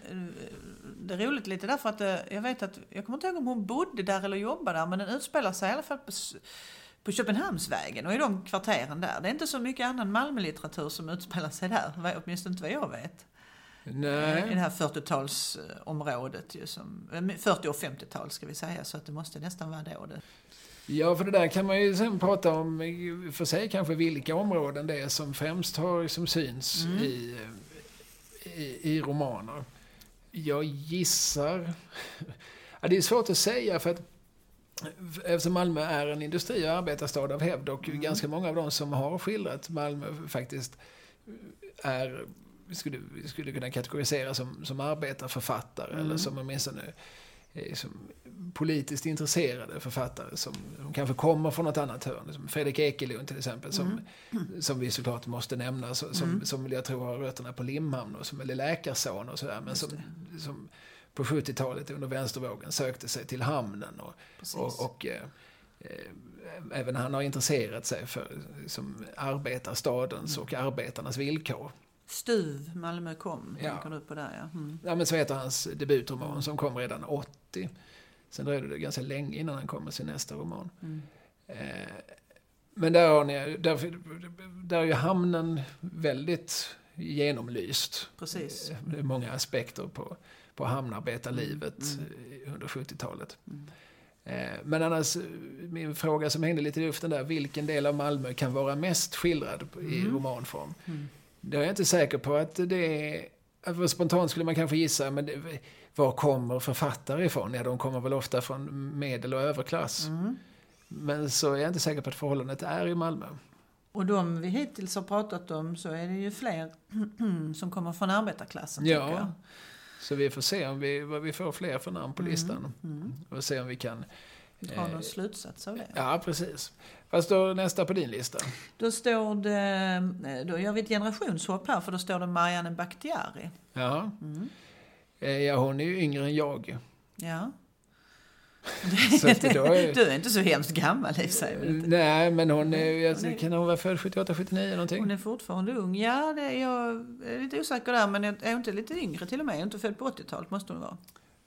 det är roligt lite därför att eh, jag vet att, jag kommer inte ihåg om hon bodde där eller jobbade där, men den utspelar sig i alla fall på, på Köpenhamnsvägen och i de kvarteren där. Det är inte så mycket annan Malmölitteratur som utspelar sig där, åtminstone inte vad jag vet. I det Nej. här 40-talsområdet ju som, eh, 40 och 50-tal ska vi säga, så att det måste nästan vara då det. Ja, för det där kan man ju sen prata om, för sig kanske vilka områden det är som främst har som syns Mm. i, i, i romaner. Jag gissar... Ja, det är svårt att säga för att eftersom Malmö är en industri och arbetarstad av hävd och Mm. ganska många av de som har skildrat Malmö faktiskt är skulle, skulle kunna kategorisera som, som arbetarförfattare Mm. eller som åtminstone eh, politiskt intresserade författare som, som kanske kommer från något annat hörn. Som Fredrik Ekelund till exempel, som, som vi såklart måste nämna, som, Mm. som jag tror har rötterna på Limhamn och som är läkarson och sådär, men som, som på 70-talet under vänstervågen sökte sig till hamnen. Och, och, och eh, eh, även han har intresserat sig för som arbetarstadens och arbetarnas villkor. Stuv, Malmö kom, Ja. tänker du på där ja. Mm. Ja, men så heter hans debutroman som kom redan 80. Sen dröjde det ganska länge innan han kom med sin nästa roman. Mm. Eh, men där, har ni, där, där är ju hamnen väldigt genomlyst. Precis. Det är många aspekter på, på hamnarbetarlivet Mm. eh, under 70-talet. Mm. Eh, Men annars, eh, min fråga som hängde lite i luften där, vilken del av Malmö kan vara mest skildrad i Mm. romanform? Mm. Det är jag inte säker på att det är... Spontant skulle man kanske gissa, men det, var kommer författare ifrån? Ja, de kommer väl ofta från medel och överklass. Mm. Men så är jag inte säker på att förhållandet är i Malmö. Och de vi hittills har pratat om så är det ju fler som kommer från arbetarklassen. Ja. jag. Så vi får se om vi, vad vi får fler för namn på listan. Mm. Och se om vi kan... Dra Eh, någon slutsats av det. Ja, precis. Vad står nästa på din lista? Då står det, då gör vi ett generationshopp här för då står det Marianne Bakhtiari. Ja. Mm. Eh, ja, hon är ju yngre än jag. Ja. Är- Du är inte så hemskt gammal i sig. inte? Nej, men hon är, jag, Hon är- kan hon vara född 78, 79 någonting? Hon är fortfarande ung. Ja, det är jag är lite osäker där. Men är hon inte lite yngre till och med? Är hon inte född på 80-talet? Måste hon vara.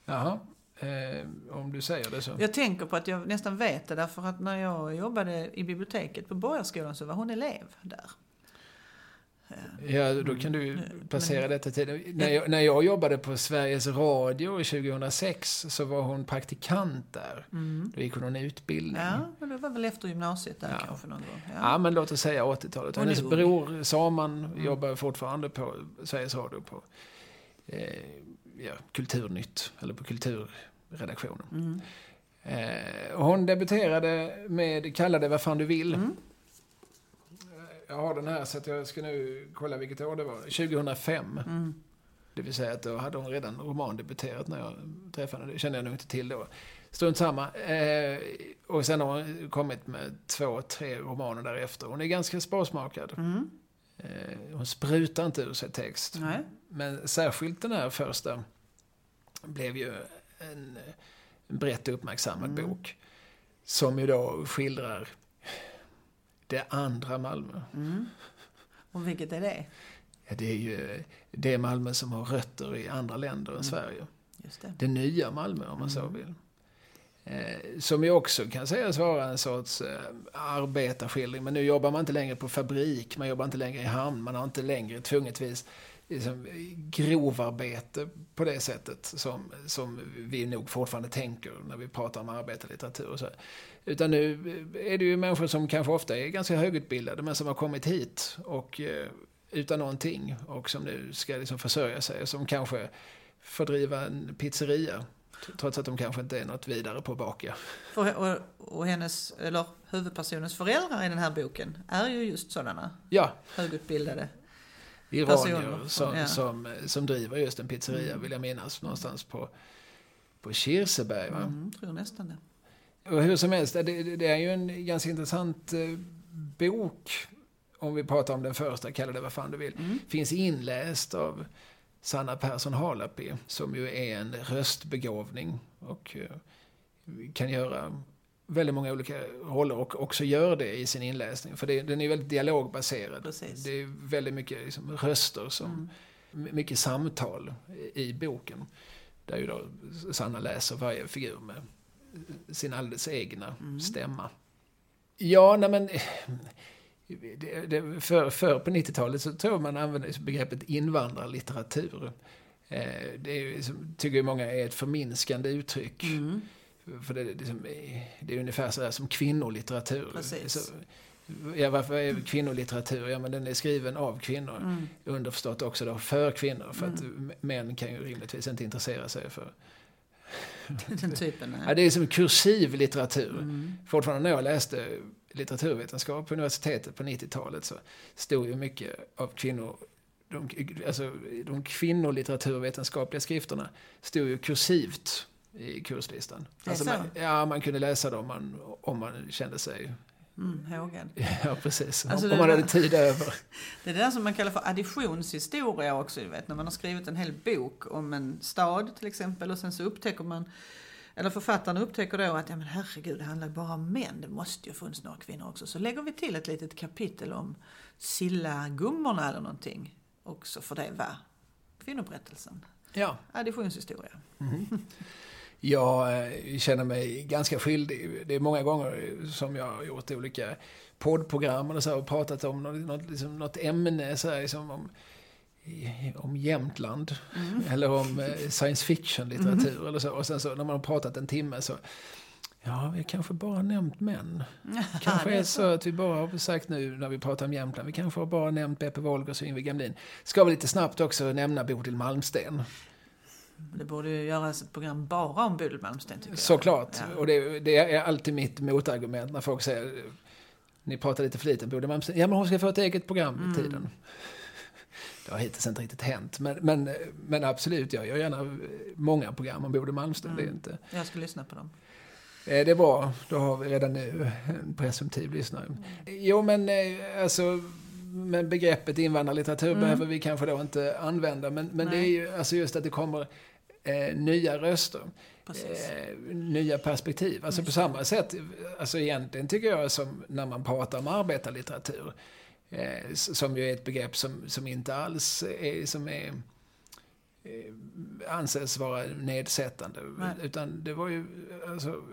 Jaha, eh, om du säger det så. Jag tänker på att jag nästan vet det därför att när jag jobbade i biblioteket på Borgarskolan så var hon elev där. Ja, då kan du Mm. placera detta till. När jag, när jag jobbade på Sveriges Radio 2006 så var hon praktikant där. Mm. Då gick hon en utbildning. Ja, men det var väl efter gymnasiet där Ja. kanske någon gång. Ja, men låt oss säga 80-talet. Hon är Hennes bror Saman Mm. jobbar fortfarande på Sveriges Radio på eh, ja, Kulturnytt, eller på kulturredaktionen. Mm. Eh, hon debuterade med Kalla det vad fan du vill. Mm. Jag har den här så att jag ska nu kolla vilket år det var. 2005. Mm. Det vill säga att då hade hon redan romandebuterat när jag träffade henne. Det kände jag nog inte till då. Strunt samma. Eh, och sen har hon kommit med två, tre romaner därefter. Hon är ganska sparsmakad. Mm. Eh, hon sprutar inte ur sig text. Nej. Men särskilt den här första blev ju en, en brett uppmärksammad Mm. bok. Som ju då skildrar det andra Malmö. Mm. Och vilket är det? Ja, det är ju det Malmö som har rötter i andra länder än Mm. Sverige. Just det. Det nya Malmö om man så Mm. vill. Eh, som ju också kan sägas vara en sorts eh, arbetarskildring. Men nu jobbar man inte längre på fabrik, man jobbar inte längre i hamn, man har inte längre tvungetvis liksom, grovarbete på det sättet som, som vi nog fortfarande tänker när vi pratar om arbetarlitteratur. Och så. Utan nu är det ju människor som kanske ofta är ganska högutbildade men som har kommit hit och eh, utan någonting och som nu ska liksom försörja sig. Som kanske får driva en pizzeria trots att de kanske inte är något vidare på att baka. Och, och hennes, eller huvudpersonens föräldrar i den här boken är ju just sådana Ja, högutbildade. Iranier som, ja. som, som driver just en pizzeria Mm. vill jag minnas någonstans på, på Kirseberg. Va? Mm, tror nästan det. Och hur som helst, det, det- det är ju en ganska intressant eh, bok. Om vi pratar om den första, kalla det vad fan du vill. Mm. Finns inläst av Sanna Persson Halapi. Som ju är en röstbegåvning. Och eh, kan göra väldigt många olika roller. Och också gör det i sin inläsning. För det, den är väldigt dialogbaserad. Precis. Det är väldigt mycket liksom, röster som Mm. mycket samtal i, i boken. Där ju då Sanna läser varje figur med sin alldeles egna Mm. stämma. Ja, nej men... Det, det, för, för på 90-talet så tror jag man använde begreppet invandrarlitteratur. Eh, det är ju, som, tycker många är ett förminskande uttryck. Mm. För det, det, är det är ungefär så där som kvinnolitteratur. Precis. Så, ja, varför är kvinnolitteratur? Ja, men den är skriven av kvinnor. Mm. Underförstått också då för kvinnor. För att Mm. män kan ju rimligtvis inte intressera sig för... Den typen. Ja, det är som kursiv litteratur. Mm. Fortfarande när jag läste litteraturvetenskap på universitetet på 90-talet så stod ju mycket av kvinnor de, alltså, de kvinnolitteraturvetenskapliga skrifterna stod ju kursivt i kurslistan. Alltså så? man, ja, man kunde läsa dem om man, om man kände sig Mm, hågad. Ja, precis. Alltså, om man hade tid över. Det är det där som man kallar för additionshistoria också, du vet. När man har skrivit en hel bok om en stad till exempel och sen så upptäcker man, eller författaren upptäcker då att ja men herregud, det handlar bara om män. Det måste ju funnits några kvinnor också. Så lägger vi till ett litet kapitel om Silla-gummorna eller någonting. Och så får det vara kvinnoberättelsen. Ja. Additionshistoria. Jag eh, känner mig ganska skyldig. Det är många gånger som jag har gjort olika poddprogram och, så och pratat om något, något, liksom, något ämne, så här, liksom om, om Jämtland. Eller om eh, science fiction-litteratur. Eller så. Och sen så när man har pratat en timme så Ja, vi kanske bara nämnt män. kanske är så att vi bara har sagt nu när vi pratar om Jämtland, vi kanske har bara nämnt Beppe Wolgers och Yngve Gamlin. Ska vi lite snabbt också nämna Bodil Malmsten. Det borde ju göras ett program bara om Bodil Malmsten tycker jag. Såklart. Ja. Och det, det är alltid mitt motargument när folk säger ni pratar lite för lite om Bodil Malmsten. Ja, men hon ska få ett eget program Mm. i tiden. Det har hittills inte riktigt hänt. Men, men, men absolut, jag gör gärna många program om Bodil Malmsten. Det, är Mm. inte, Jag ska lyssna på dem. eh, det är bra, då har vi redan nu en presumtiv lyssnare. Jo, men eh, alltså men begreppet invandrarlitteratur behöver vi kanske då inte använda. Men, men det är ju alltså just att det kommer eh, nya röster. Eh, nya perspektiv. Alltså på samma sätt, alltså egentligen tycker jag som när man pratar om arbetarlitteratur, eh, som ju är ett begrepp som, som inte alls är, som är, eh, anses vara nedsättande. Nej. Utan det var ju, alltså,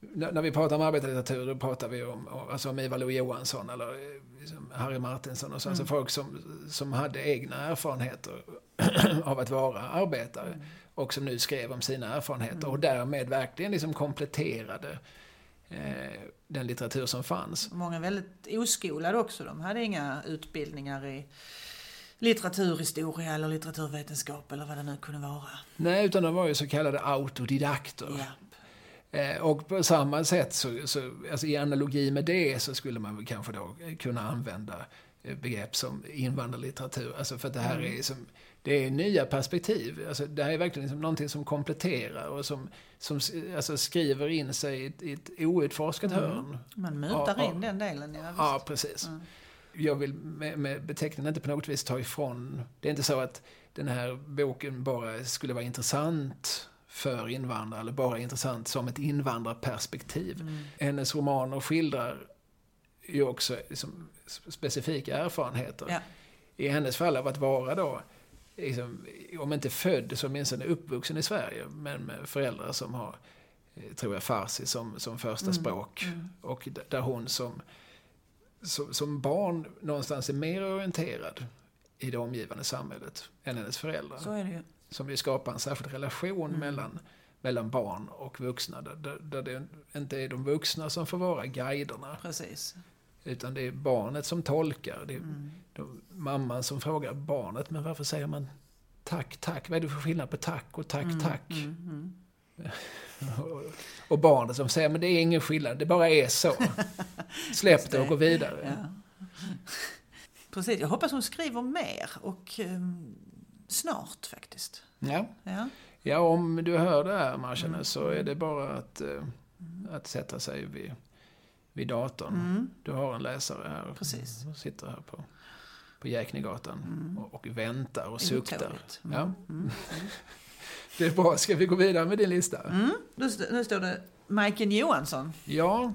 när, när vi pratar om arbetarlitteratur då pratar vi om, alltså om Ivar Lo-Johansson eller eh, liksom Harry Martinsson och så. Alltså folk som, som hade egna erfarenheter av att vara arbetare och som nu skrev om sina erfarenheter och därmed verkligen liksom kompletterade eh, den litteratur som fanns. Många väldigt oskolade också. De hade inga utbildningar i litteraturhistoria eller litteraturvetenskap eller vad det nu kunde vara. Nej, utan de var ju så kallade autodidakter. Ja. Eh, och på samma sätt, så, så, alltså i analogi med det, så skulle man kanske då kunna använda eh, begrepp som invandrarlitteratur. Alltså för att det här är som, det är nya perspektiv. Alltså det här är verkligen liksom någonting som kompletterar och som, som alltså skriver in sig i ett, i ett outforskat hörn. Man mutar Ja, in den delen. Ja, visst. Ja, precis. Jag vill med, med beteckningen inte på något vis ta ifrån. Det är inte så att den här boken bara skulle vara intressant för invandrare eller bara intressant som ett invandrarperspektiv. Mm. Hennes romaner skildrar ju också liksom specifika erfarenheter. Ja. I hennes fall av att vara då, liksom, om inte född så åtminstone uppvuxen i Sverige, men med föräldrar som har, eh, tror jag, farsi som, som första språk. Och d- där hon som, som, som barn någonstans är mer orienterad i det omgivande samhället än hennes föräldrar. Så är det ju. Som ju skapar en särskild relation mellan, mellan barn och vuxna. Där, där, det inte är de vuxna som får vara guiderna. Precis. Utan det är barnet som tolkar. Det är de, mamman som frågar barnet, men varför säger man tack, tack? Vad är det för skillnad på tack och tack, tack? och, och barnet som säger, men det är ingen skillnad, det bara är så. Släpp det och gå vidare. Ja. Precis. Jag hoppas hon skriver mer och ehm, snart faktiskt. Ja. Ja. ja, om du hör det här, Marcene, så är det bara att, eh, att sätta sig vid, vid datorn. Du har en läsare här. Precis. Som sitter här på, på Jäknegatan och, och väntar och suktar. Ja. Det är bra. Ska vi gå vidare med din lista? Mm. Nu, nu står det Majken Johansson. Ja,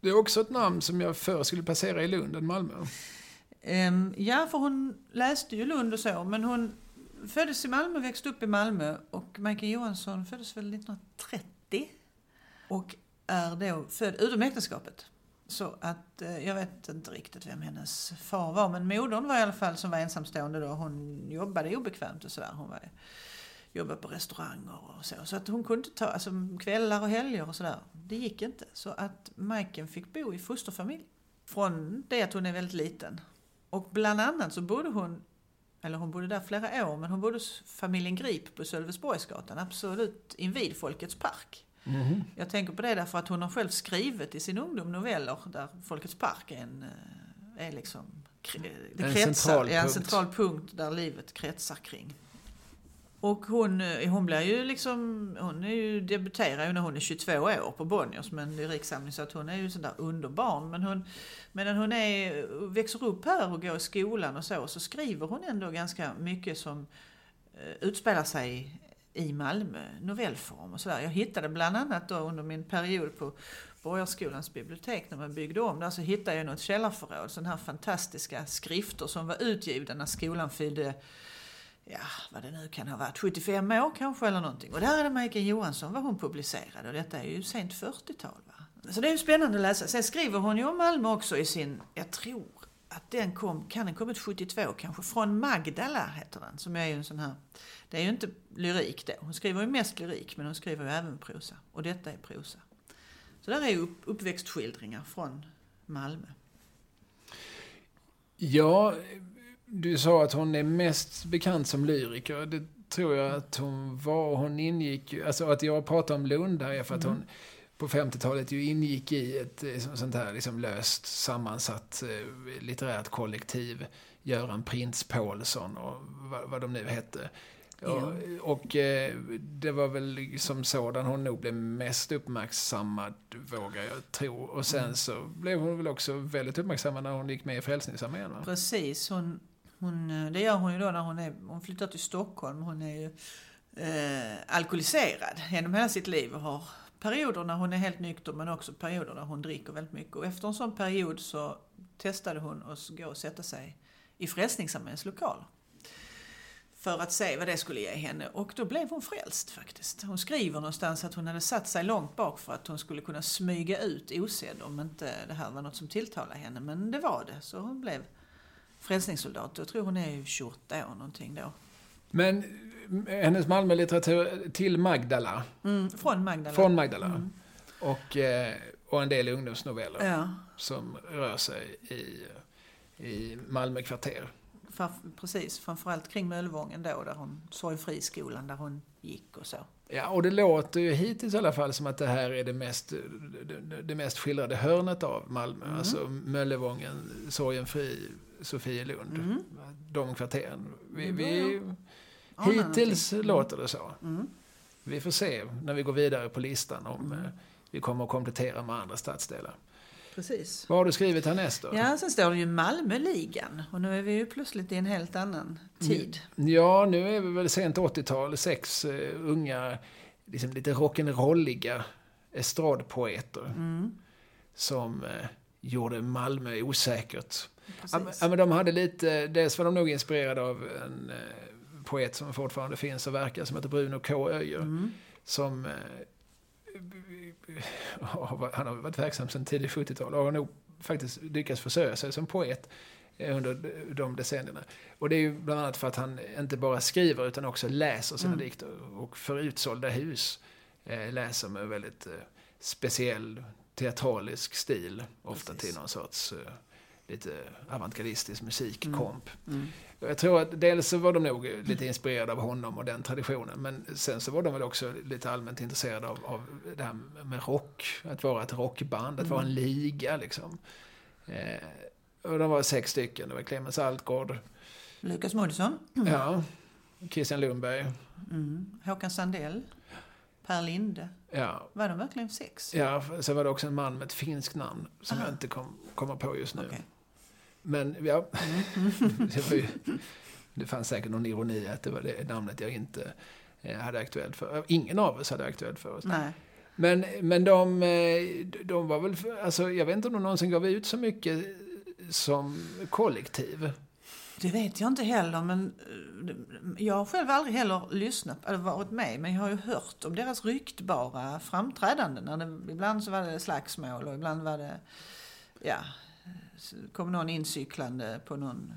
det är också ett namn som jag förr skulle placera i Lund än Malmö. Ehm, ja, för hon läste ju Lund och så, men hon föddes i Malmö, växte upp i Malmö och Majken Johansson föddes väl 1930 och är då född utom äktenskapet. Så att eh, jag vet inte riktigt vem hennes far var, men modern var i alla fall som var ensamstående då. Hon jobbade obekvämt och sådär. Hon var, jobbade på restauranger och så. Så att hon kunde ta alltså, kvällar och helger och sådär. Det gick inte. Så att Majken fick bo i fosterfamilj. Från det att hon är väldigt liten. Och bland annat så bodde hon, eller hon bodde där flera år, men hon bodde hos familjen Grip på Sölvesborgsgatan, absolut invid Folkets park. Mhm. Jag tänker på det därför att hon har själv skrivit i sin ungdom noveller där Folkets park är en, eh, är liksom, det En kretsar, central är en central punkt där livet kretsar kring. Och hon, eh, hon blir ju liksom, hon är ju, debuterar ju när hon är 22 år på Bonniers med en lyriksamling så att hon är ju sådär underbarn. Men hon, medan hon är, växer upp här och går i skolan och så, så skriver hon ändå ganska mycket som eh, utspelar sig i Malmö, novellform och sådär. Jag hittade bland annat då under min period på Borgarskolans bibliotek när man byggde om där så hittade jag något källarförråd, sådana här fantastiska skrifter som var utgivna när skolan fyllde ja, vad det nu kan ha varit, 75 år kanske eller någonting. Och där är det Majken Johansson vad hon publicerade och detta är ju sent 40-tal. Va? Så det är ju spännande att läsa. Sen skriver hon ju om Malmö också i sin, jag tror att den kom, kan den kommit 72 kanske, från Magdala heter den, som är ju en sån här, det är ju inte lyrik då. Hon skriver ju mest lyrik men hon skriver ju även prosa. Och detta är prosa. Så där är ju upp, uppväxtskildringar från Malmö. Ja, du sa att hon är mest bekant som lyriker. Det tror jag att hon var. Hon ingick alltså att jag pratar om Lund här är för att mm. hon på 50-talet ju ingick i ett eh, sånt här liksom löst sammansatt eh, litterärt kollektiv. Göran Prins Paulsson och vad, vad de nu hette. Ja. Och, och eh, det var väl som sådan hon nog blev mest uppmärksammad, vågar jag tro. Och sen mm. så blev hon väl också väldigt uppmärksammad när hon gick med i Frälsningsarmén. Precis, hon, hon, eh, det gör hon ju då när hon, är, hon flyttar till Stockholm. Hon är ju eh, alkoholiserad genom hela sitt liv och har perioder när hon är helt nykter men också perioder när hon dricker väldigt mycket. Och efter en sån period så testade hon att gå och sätta sig i Frälsningsarméns lokaler. För att se vad det skulle ge henne. Och då blev hon frälst faktiskt. Hon skriver någonstans att hon hade satt sig långt bak för att hon skulle kunna smyga ut osedd om inte det här var något som tilltalade henne. Men det var det. Så hon blev frälsningssoldat. Jag tror hon är 28 år någonting då. Men hennes Malmölitteratur till Magdala. Mm, från Magdala. Från Magdala. Mm. Och, eh, och en del ungdomsnoveller. Ja. Som rör sig i, i Malmö kvarter. För, precis, framförallt kring Möllevången då, där hon, Sorgfriskolan, där hon gick och så. Ja, och det låter ju hittills i alla fall som att det här är det mest, det, det mest skildrade hörnet av Malmö. Mm. Alltså Möllevången, Sorgenfri, Sofielund. Mm. De kvarteren. Vi, vi, hittills mm. låter det så. Mm. Vi får se när vi går vidare på listan om mm. Eh, vi kommer att komplettera med andra stadsdelar. Precis. Vad har du skrivit härnäst då? Ja, sen står det ju Malmöligan. Och nu är vi ju plötsligt i en helt annan tid. Ja, nu är vi väl sent 80-tal. Sex uh, unga, liksom lite rock'n'rolliga estradpoeter. Mm. Som uh, gjorde Malmö osäkert. Ja, men de hade lite, dels var de nog inspirerade av en uh, poet som fortfarande finns och verkar, som heter Bruno K. Öijer. Mm. Som han har varit verksam sedan tidigt 70-tal och har nog faktiskt lyckats försörja sig som poet under de decennierna. Och det är ju bland annat för att han inte bara skriver utan också läser sina mm. dikter. Och för utsålda hus eh, läser med väldigt eh, speciell teatralisk stil. Ofta Precis. till någon sorts eh, lite avantgardistisk musikkomp. Mm. Mm. Jag tror att dels så var de nog lite inspirerade av honom och den traditionen. Men sen så var de väl också lite allmänt intresserade av, av det här med rock. Att vara ett rockband, att mm. vara en liga liksom. Eh, och de var sex stycken. Det var Clemens Altgård. Lukas Moodysson. Mm. Ja. Christian Lundberg. Mm. Håkan Sandell. Per Linde. Ja. Var de verkligen sex? Ja, sen var det också en man med ett finskt namn som Aha. jag inte kom, kommer på just nu. Okay. Men ja, det, ju, det fanns säkert någon ironi att det var det namnet jag inte eh, hade aktuellt för. Ingen av oss hade aktuellt för oss. Nej. Men, men de, eh, de var väl, alltså jag vet inte om de någonsin gav ut så mycket som kollektiv. Det vet jag inte heller, men eh, jag har själv aldrig heller lyssnat eller varit med, men jag har ju hört om deras ryktbara framträdanden. När det, ibland så var det slagsmål och ibland var det, ja, kom någon incyklande på någon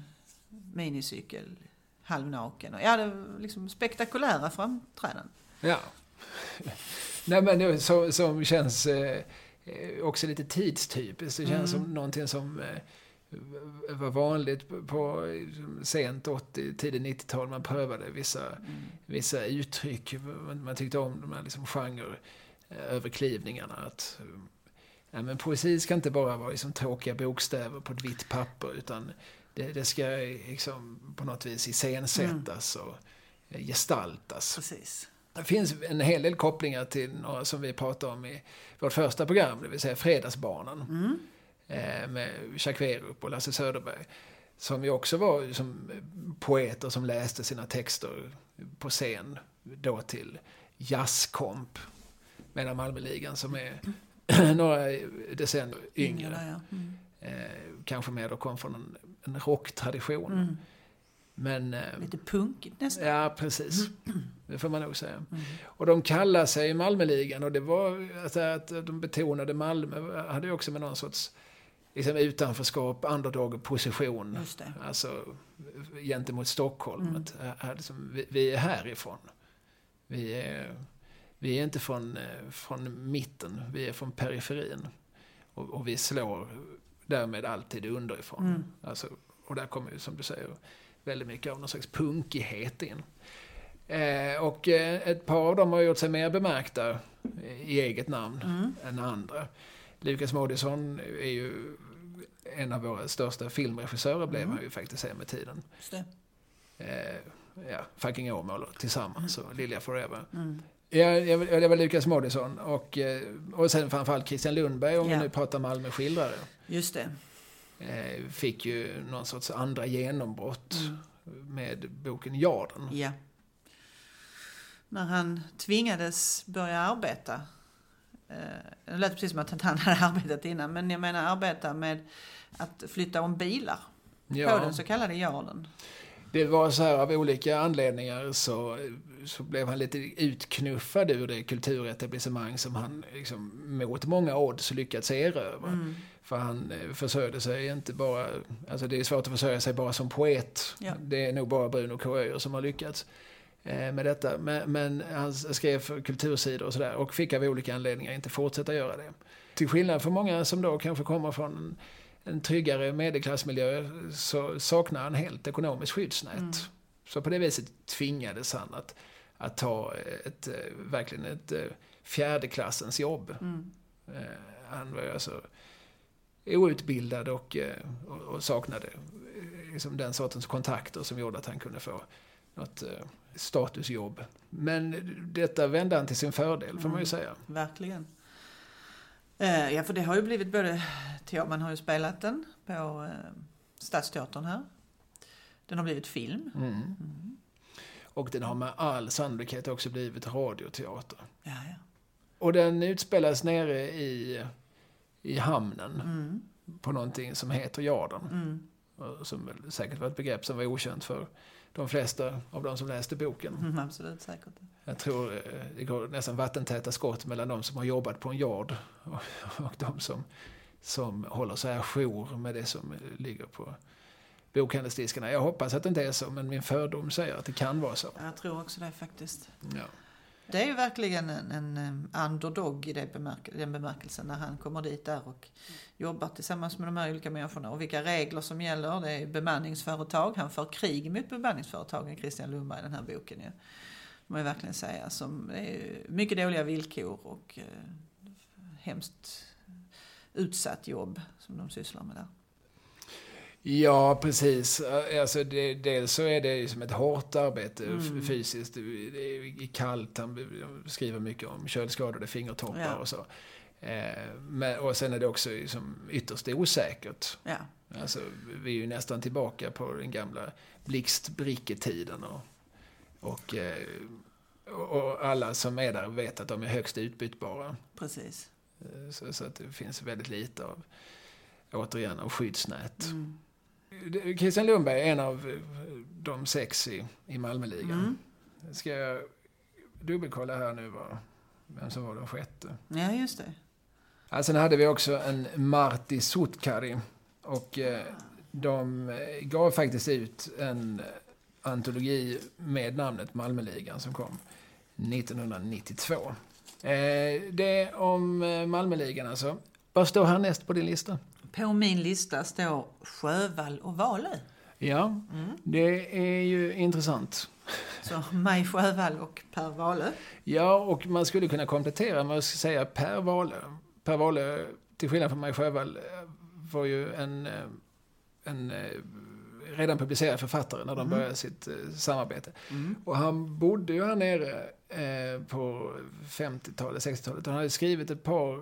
minicykel halvnaken. Ja, det var liksom spektakulära framträdanden. Ja. Nej men som, som känns eh, också lite tidstypiskt. Det känns mm. som någonting som eh, var vanligt på sent 80, tidigt 90-tal. Man prövade vissa, mm. vissa uttryck. Man, man, tyckte om de här liksom genreöverklivningarna. Att Ja, men poesi ska inte bara vara liksom tråkiga bokstäver på ett vitt papper utan det, det ska liksom på något vis iscensättas mm. och eh, gestaltas. Precis. Det finns en hel del kopplingar till några som vi pratade om i vårt första program, det vill säga Fredagsbarnen. Mm. Eh, med Jacques Werup och Lasse Söderberg. Som ju också var som poeter som läste sina texter på scen då till jazzkomp. Medan Malmöligan som är några decennier yngre. Där, ja. mm. Eh, kanske mer då kom från en, en rocktradition. Mm. Men... Eh, Lite punkigt nästan. Ja, precis. Det får man nog säga. Mm. Och de kallar sig Malmöligan och det var alltså, att de betonade Malmö hade ju också med någon sorts liksom, utanförskap, underdog-position. Just det. Alltså gentemot Stockholm. Mm. Att, äh, liksom, vi, vi är härifrån. Vi är, vi är inte från, eh, från mitten, vi är från periferin. Och, och vi slår därmed alltid underifrån. Mm. Alltså, och där kommer ju, som du säger, väldigt mycket av någon slags punkighet in. Eh, och eh, ett par av dem har gjort sig mer bemärkta i eget namn Mm. än andra. Lukas Moodysson är ju en av våra största filmregissörer, blev Mm. han ju faktiskt säga med tiden. Eh, ja, Fucking Åmål tillsammans och Lilja Forever. Mm. Ja, jag- det var Lukas Moodysson och, eh, och sen framförallt Christian Lundberg, om Ja. vi nu pratar Malmö skildrare. Just det. Eh, fick ju någon sorts andra genombrott Mm. med boken Jarden. Ja. När han tvingades börja arbeta. Eh, Det lät precis som att han hade arbetat innan. Men jag menar arbeta med att flytta om bilar. På Ja, den så kallade jarden. Det var så här av olika anledningar så, så blev han lite utknuffad ur det kulturetablissemang som han liksom, mot många odds lyckats erövra. Mm. För han eh, försörjde sig inte bara, alltså det är svårt att försörja sig bara som poet. Ja. Det är nog bara Bruno K. Öijer som har lyckats eh, med detta. Men, men han skrev för kultursidor och sådär och fick av olika anledningar inte fortsätta göra det. Till skillnad från många som då kanske kommer från en, tryggare medelklassmiljö så saknar han helt ekonomiskt skyddsnät. Mm. Så på det viset tvingades han att, att ta ett, eh, verkligen ett eh, fjärdeklassens jobb. Mm. Eh, Han var alltså outbildad och, och, och saknade liksom den sortens kontakter som gjorde att han kunde få något statusjobb. Men detta vände han till sin fördel, får man ju säga. Verkligen. Eh, ja, för det har ju blivit både... Man har ju spelat den på eh, Stadsteatern här. Den har blivit film. Mm. Och den har med all sannolikhet också blivit radioteater. Ja, ja. Och den utspelas nere i, i hamnen Mm. på någonting som heter Jarden. Mm. Som säkert var ett begrepp som var okänt för de flesta av de som läste boken. Mm, absolut, säkert. Jag tror eh, det går nästan vattentäta skott mellan de som har jobbat på en yard och, och de som, som håller sig ajour med det som ligger på bokhandelsdiskarna. Jag hoppas att det inte är så, men min fördom säger att det kan vara så. Jag tror också det faktiskt. Ja. Det är ju verkligen en, en em, underdog i det bemärk den bemärkelsen när han kommer dit där och jobbar tillsammans med de här olika människorna och vilka regler som gäller. Det är bemanningsföretag. Han för krig mot bemanningsföretagen, Christian Lundberg, i den här boken ju. Må jag verkligen säga. Som det är ju mycket dåliga villkor och eh, hemskt utsatt jobb som de sysslar med där. Ja, precis. Alltså det, dels så är det ju som ett hårt arbete Mm. fysiskt. Det är kallt, han skriver mycket om köldskadade fingertoppar Ja. och så. Eh, men, och sen är det också liksom ytterst osäkert. Ja, Alltså, vi är ju nästan tillbaka på den gamla blixtbricketiden. Och, och, eh, och alla som är där vet att de är högst utbytbara. precis. Eh, Så, så att det finns väldigt lite av, återigen, av skyddsnät. Mm. Christian Lundberg är en av eh, de sex i, i Malmöligan. Mm. Ska jag dubbelkolla här nu vad, vem som var den sjätte? Ja, just det. Ja, sen hade vi också en Marti Sutkari. Och eh, de gav faktiskt ut en antologi med namnet Malmöligan som kom 1992. Eh, det om eh, Malmöligan alltså. Vad står härnäst på din lista? På min lista står Sjövall och Valö. Ja, Mm. det är ju intressant. Så Maj Sjövall och Per Wahlöö. Ja, och man skulle kunna komplettera med att säga Per Wahlöö. Per Wahlöö, till skillnad från Maj Sjöwall, eh, var ju en, en, redan publicerad författare när de Mm. började sitt eh, samarbete. Och han bodde ju här nere eh, på 50-talet, 60-talet. Han hade skrivit ett par,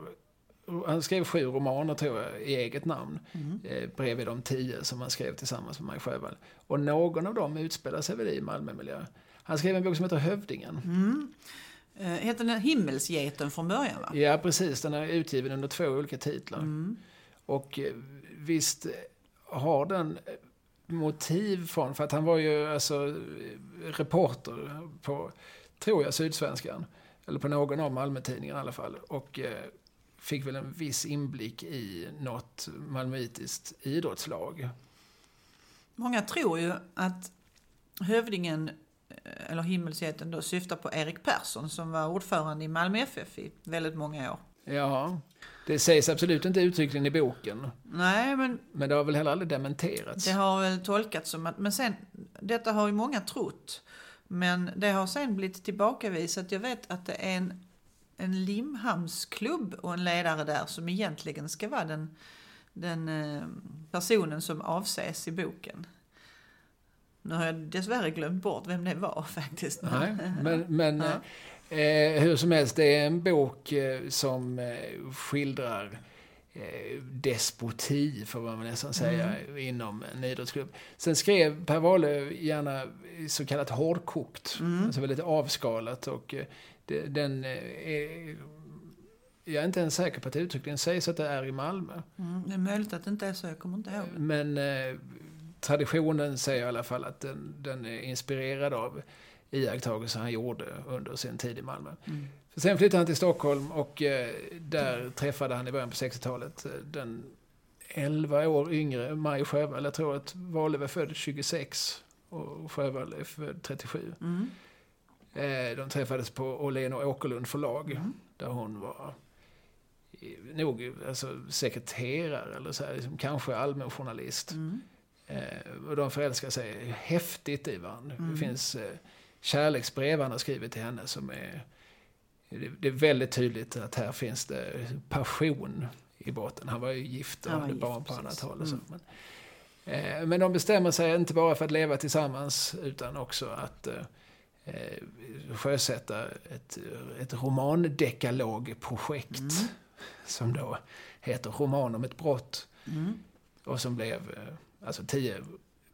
han skrev sju romaner tror jag, i eget namn. Mm. Eh, bredvid de tio som han skrev tillsammans med Maj Sjöwall. Och någon av dem utspelar sig väl i Malmömiljö. Han skrev en bok som heter Hövdingen. Mm. Eh, heter den Himmelsgeten från början va? Ja, precis. Den är utgiven under två olika titlar. Mm. Och eh, visst har den motiv från, för att han var ju alltså reporter på, tror jag, Sydsvenskan. Eller på någon av Malmötidningarna i alla fall. Och eh, fick väl en viss inblick i något malmöitiskt idrottslag. Många tror ju att hövdingen, eh, eller Himmelsgeten då, syftar på Erik Persson som var ordförande i Malmö FF i väldigt många år. Ja, det sägs absolut inte uttryckligen i boken. Nej, men Men det har väl heller aldrig dementerats. det har väl tolkats som att, men sen, detta har ju många trott. Men det har sen blivit tillbakavisat. Jag vet att det är en, en Limhamnsklubb och en ledare där som egentligen ska vara den, den eh, personen som avses i boken. Nu har jag dessvärre glömt bort vem det var faktiskt. Nej, men, men Ja. Eh, hur som helst, det är en bok eh, som eh, skildrar eh, despoti, får man nästan säga, inom en idrottsklubb. Sen skrev Per Wahlöö gärna så kallat hårdkokt, alltså väldigt avskalat. Och eh, det, den eh, är, jag är inte ens säker på att det uttryckligen sägs att det är i Malmö. Mm, det är möjligt att det inte är så, jag kommer inte ihåg. Men traditionen säger i alla fall att den, den är inspirerad av iakttagelser han gjorde under sin tid i Malmö. Mm. Sen flyttade han till Stockholm och eh, där träffade han i början på 60-talet eh, den 11 år yngre Maj Sjöwall. Jag tror att Wahlöö är född 26 och Sjöwall är född 37. Mm. Eh, de träffades på Åhlén och Åkerlund förlag Mm. där hon var nog alltså, sekreterare eller så här, liksom, kanske allmän journalist. Mm. Eh, och de förälskar sig häftigt i varandra. Mm. Det finns eh, kärleksbrev han har skrivit till henne som är... Det, är väldigt tydligt att här finns det passion i botten. Han var ju gift och hade gift, barn på annat håll. Och så. Mm. Men, eh, men de bestämmer sig inte bara för att leva tillsammans utan också att eh, eh, sjösätta ett, ett romandekalogprojekt Mm. som då heter Roman om ett brott. Mm. Och som blev eh, alltså tio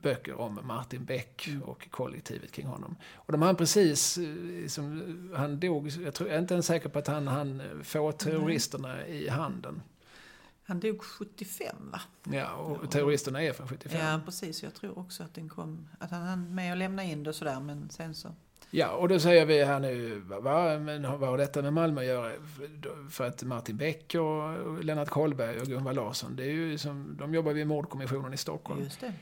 böcker om Martin Beck och kollektivet kring honom. Och de hann precis, eh, som, han dog, jag, tror, jag är inte ens säker på att han hann få terroristerna i handen. Han dog 75 va? Ja, och terroristerna är från 75. Ja precis, jag tror också att den kom, att han hann med att lämna in det och sådär men sen så. Ja, och då säger vi här nu, va, va, men vad har detta med Malmö att göra? För att Martin Beck och Lennart Kollberg och Gunvar Larsson, det är ju som, de jobbar vid mordkommissionen i Stockholm. Just det.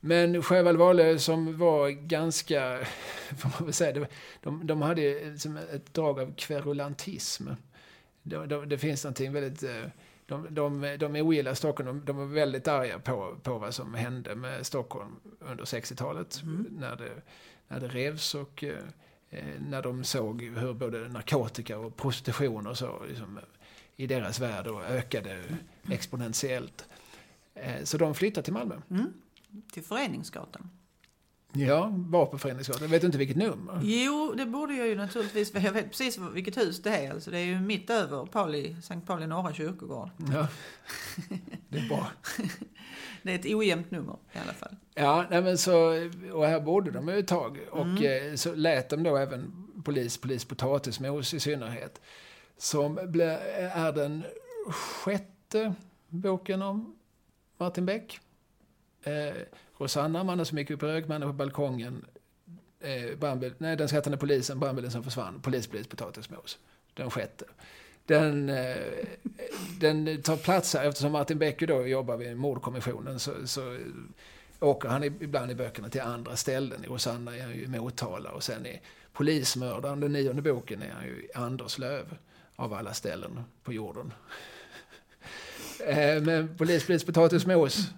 Men Sjöwall Wahlöö som var ganska, får man väl säga, de, de hade som ett drag av kverulantism. Det, det, det finns någonting väldigt, eh, de, de, de ogillar Stockholm, de, de var väldigt arga på, på vad som hände med Stockholm under 60-talet. När, det, när det revs och eh, eh, när de såg hur både narkotika och prostitution och så liksom, i deras värld och ökade exponentiellt. Eh, Så de flyttade till Malmö. Mm. Till Föreningsgatan. Ja, var på Föreningsgatan. Jag vet inte vilket nummer. Jo, det borde jag ju naturligtvis, jag vet precis vilket hus det är. Alltså, det är ju mitt över Pauli, Sankt Pauli norra kyrkogård. Ja, det är bra. Det är ett ojämnt nummer i alla fall. Ja, nej men så, och här bodde de ju ett tag. Och eh, så lät de då även polis, polis potatismos i synnerhet. Som är den sjätte boken om Martin Beck. Eh, Rosanna, mannen som gick upp i rök, mannen på balkongen. Eh, brandbil, nej, den skrattande polisen, brandbilen som försvann, polis, polis, potatismos. Den sjätte. Den, eh, den tar plats här eftersom Martin Beck då jobbar vid mordkommissionen så, så åker han ibland i böckerna till andra ställen. I Rosanna är han ju i Motala och sen i Polismördaren, den nionde boken, är han ju i Anderslöv av alla ställen på jorden. Eh, men Polis, polis, potatismos,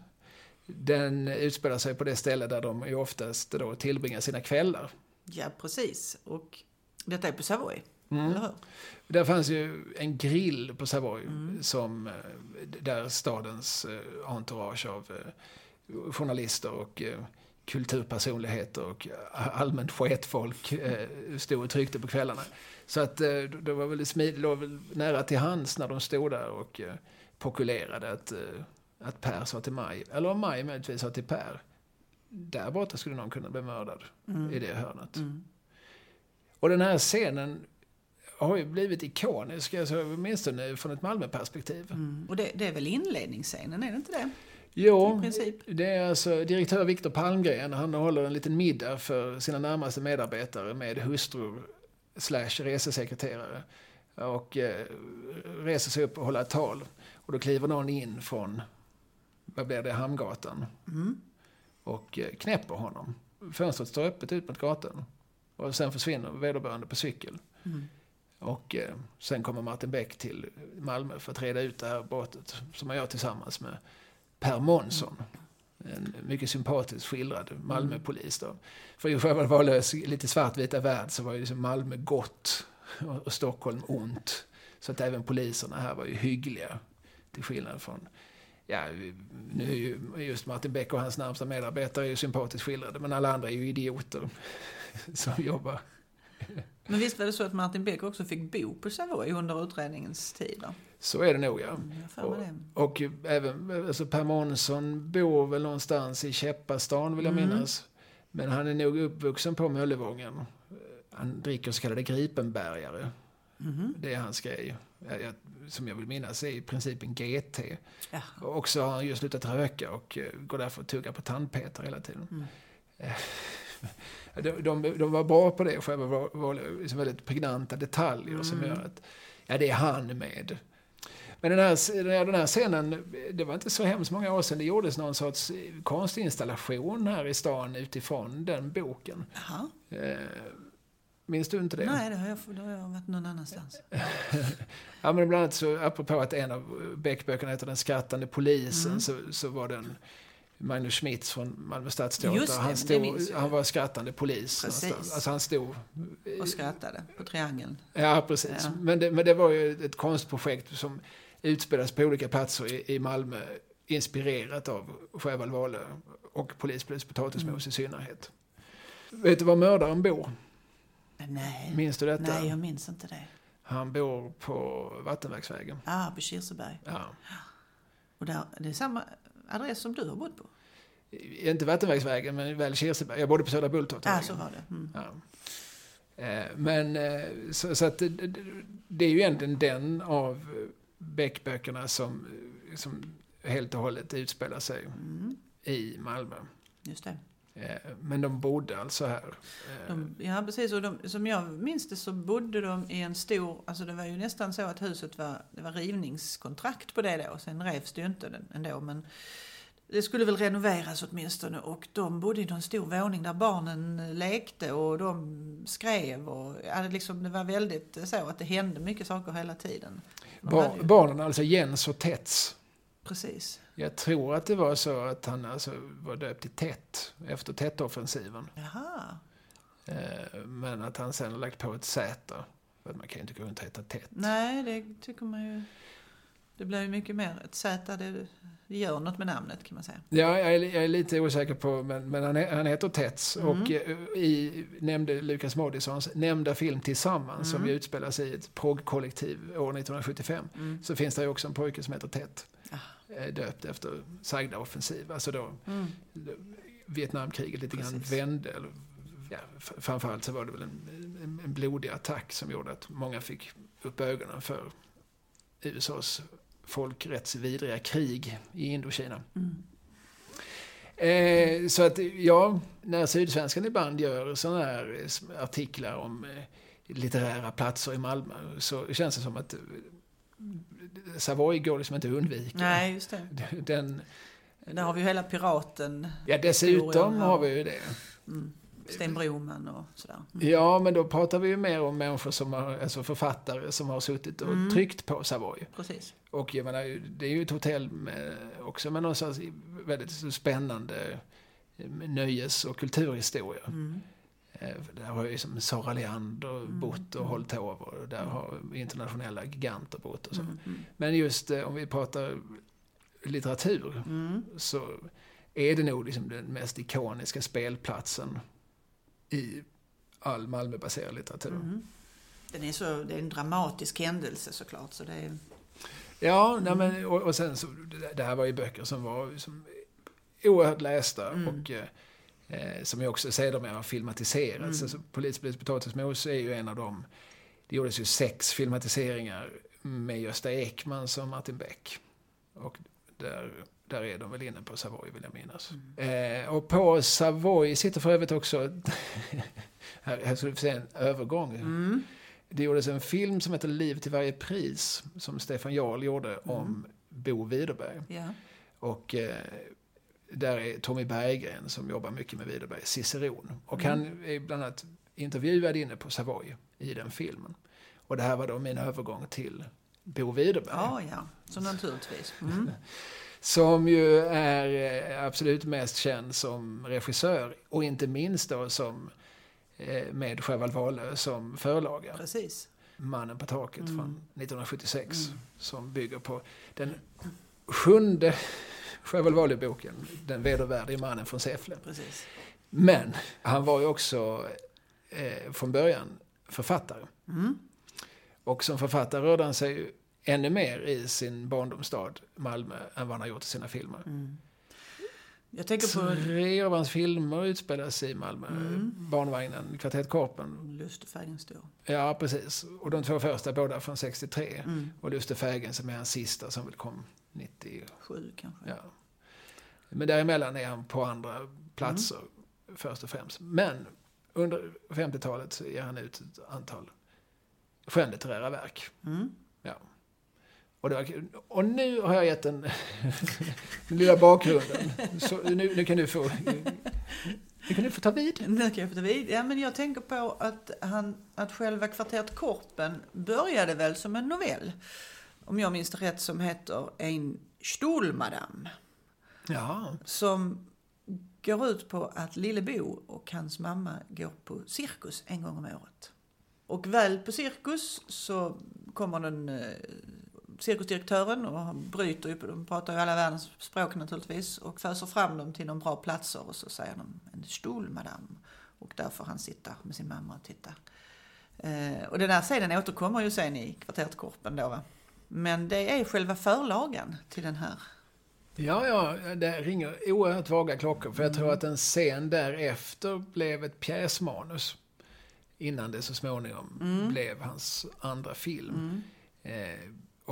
den utspelar sig på det ställe där de ju oftast då tillbringar sina kvällar. Ja, precis. Och detta är på Savoy, Mm. eller hur? Där fanns ju en grill på Savoy som, eh, där stadens eh, entourage av eh, journalister och kulturpersonligheter och allmänt sketfolk stod och tryckte på kvällarna. Så att det var väldigt smidigt, låg väl nära till hands när de stod där och pokulerade att, att Per sa till Maj, eller om Maj möjligtvis sa till Per, där borta skulle någon kunna bli mördad Mm. i det hörnet. Mm. Och den här scenen har ju blivit ikonisk, alltså, åtminstone från ett Malmöperspektiv. Mm. Och det, det är väl inledningsscenen, är det inte det? Jo, det är alltså direktör Viktor Palmgren. Han håller en liten middag för sina närmaste medarbetare med hustrur slash resesekreterare. Och eh, reser sig upp och håller ett tal. Och då kliver någon in från, vad blir det, Hamngatan. Mm. Och eh, knäpper honom. Fönstret står öppet ut mot gatan. Och sen försvinner vederbörande på cykel. Mm. Och eh, sen kommer Martin Beck till Malmö för att reda ut det här brottet. Som han gör tillsammans med Per Månsson. En mycket sympatiskt skildrad Malmöpolis då. För i själva Wahlöös lite svartvita värld så var ju liksom Malmö gott och, och Stockholm ont. Så att även poliserna här var ju hyggliga. Till skillnad från, ja, nu är ju just Martin Beck och hans närmsta medarbetare är ju sympatiskt skildrade. Men alla andra är ju idioter som jobbar Men visst var det så att Martin Beck också fick bo på Savoy under utredningens tid? Då? Så är det nog ja. Mm, det. Och även alltså Per Månsson bor väl någonstans i Käppastan vill jag Mm. minnas. Men han är nog uppvuxen på Möllevången. Han dricker så kallade Gripenbergare. Mhm. Det är hans grej. Jag- Som jag vill minnas är i princip en GT. Ja. Och också har han ju slutat röka och eh, går därför och tuggar på tandpetare hela tiden. Mm. Eh, De, de, de var bra på det själva, var, var liksom väldigt pregnanta detaljer som Mm. gör att, ja det är han med. Men den här, den här- den här scenen, det var inte så hemskt många år sedan det gjordes någon sorts eh, konstinstallation här i stan utifrån den boken. Jaha. Eh, minns du inte det? Nej, det har, jag, då har jag varit någon annanstans. Ja, men bland annat så, apropå att en av Beck-böckerna heter Den skrattande polisen, Mm. så, så var den Magnus Schmitz från Malmö stadsteater. Han, stod, han var skrattande polis. Alltså han stod... Och skrattade på triangeln. Ja, precis. Ja. Men, det, men det var ju ett konstprojekt som utspelas på olika platser i, i Malmö, inspirerat av Sjöwall Wahlöö och Polispolis Potatismos i synnerhet. Vet du var mördaren bor? Nej, Minns du detta? nej jag minns inte det. Han bor på Vattenverksvägen. Ah, på Kirseberg. Ja. Och där, det är samma adress som du har bott på? Inte Vattenverksvägen, men väl Kirseberg. Jag bodde på Södra Bulltofta. Ja, så var det. Mm. Ja. Eh, Men eh, så, så att det, är ju egentligen den av Beck-böckerna som, eh, som helt och hållet utspelar sig Mm. i Malmö. Just det. Eh, Men de bodde alltså här. Eh, De, ja, precis. Och de, som jag minns det så bodde de i en stor... Alltså det var ju nästan så att huset var... Det var rivningskontrakt på det då. Sen revs det ju inte ändå. Men det skulle väl renoveras åtminstone. Och de bodde i någon stor våning där barnen lekte och de skrev. Och, ja, liksom, det var väldigt så att det hände mycket saker hela tiden. Bar, ju- barnen, alltså Jens och Tets. Precis. Jag tror att det var så att han alltså var döpt till Tet efter Tet-offensiven. Jaha. Eh, Men att han sen har lagt på ett Z. För man kan ju inte gå runt och heta Tet. Nej, det tycker man ju... Det blir ju mycket mer ett Z. Det, det gör något med namnet kan man säga. Ja, jag är, jag är lite osäker på, men, men han, han heter Tets. Mm. Och eh, i, nämnde Lukas Moodyssons nämnda film Tillsammans, som Mm. ju utspelar sig i ett progkollektiv år 1975, Mm. så finns det ju också en pojke som heter Tet. Eh, Döpt efter sagda offensiv. Alltså då Mm. Vietnamkriget lite grann Precis. vände. Eller, ja, framförallt så var det väl en, en, en blodig attack som gjorde att många fick upp ögonen för USAs folkrättsvidriga krig i Indokina. Mm. Eh, så att, ja, när Sydsvenskan ibland gör sådana här eh, artiklar om eh, litterära platser i Malmö så känns det som att eh, Savoy går liksom inte att undvika. Nej, just det. Den, Där har vi ju hela piraten. ja, dessutom har vi ju det. Mm. Sten Broman och sådär. Mm. Ja, men då pratar vi ju mer om människor som har, alltså författare som har suttit och Mm. tryckt på Savoy. Precis. Och jag menar, det är ju ett hotell med, också med någon väldigt spännande nöjes och kulturhistoria. Mm. Eh, Där har ju som Sara Leander Mm. bott och hållit över. Och där har internationella giganter bott och så. Mm. Mm. Men just eh, om vi pratar litteratur Mm. så är det nog liksom den mest ikoniska spelplatsen i all Malmöbaserad litteratur. Mm. Den är så, det är en dramatisk händelse såklart. Så det är, Ja, nej men, och, och sen så, det- här var ju böcker som var som, oerhört lästa Mm. och eh, som ju också sedermera har filmatiserats. Mm. Alltså, Polis, polis, potatismos är ju en av dem. Det gjordes ju sex filmatiseringar med Gösta Ekman som Martin Beck. Och där, där är de väl inne på Savoy vill jag minnas. Mm. Eh, och på Savoy sitter för övrigt också, här, här du få se en övergång. mm. Det gjordes en film som heter Liv till varje pris som Stefan Jarl gjorde Mm. om Bo Widerberg. ja. Och eh, där är Tommy Berggren som jobbar mycket med Widerberg, ciceron. Och Mm. han är bland annat intervjuad inne på Savoy i den filmen. Och det här var då min övergång till Bo Widerberg. ja, ja, så naturligtvis. Mm. Som ju är eh, absolut mest känd som regissör och inte minst då som eh, med Sjöwall Wahlöö som förlaga. Precis. Mannen på taket Mm. från 1976. Mm. Som bygger på den sjunde Sjöwall Wahlöö-boken. Den vedervärdige mannen från Säffle. Precis. Men han var ju också eh, från början författare. Mm. Och som författare rörde han sig ju ännu mer i sin barndomsstad Malmö än vad han har gjort i sina filmer. Mm. Jag tänker på Tre av hans filmer utspelar sig i Malmö. Mm. Barnvagnen, Kvarteret Korpen. Lustefärgen står. Ja, precis. Och de två första, båda från 63. Mm. Och Luste Fägen som är hans sista som väl kom 90. Sju kanske. Ja. Men däremellan är han på andra platser först och främst. Men under 50-talet så ger han ut ett antal skönlitterära verk. Mm. Ja. Och, det var, kul. och nu har jag gett den, den lilla bakgrunden. Så nu, nu kan du få nu kan du få ta vid. Nu kan jag få ta vid. Ja, men jag tänker på att, han, att själva kvarteret Korpen började väl som en novell. Om jag minns det rätt som heter En Stolmadam. Ja, Som går ut på att Lillebo och hans mamma går på cirkus en gång om året. Och väl på cirkus så kommer den eh, cirkusdirektören och han bryter ju, de pratar ju alla världens språk naturligtvis och föser fram dem till någon bra platser och så säger de en stol madam. Och där får han sitta med sin mamma och titta. Eh, och den här scenen återkommer ju sen i kvarteret Korpen då va. Men det är själva förlagan till den här. ja, ja, det ringer oerhört vaga klockor. För jag tror att en scen därefter blev ett pjäsmanus. Innan det så småningom blev hans andra film. Eh,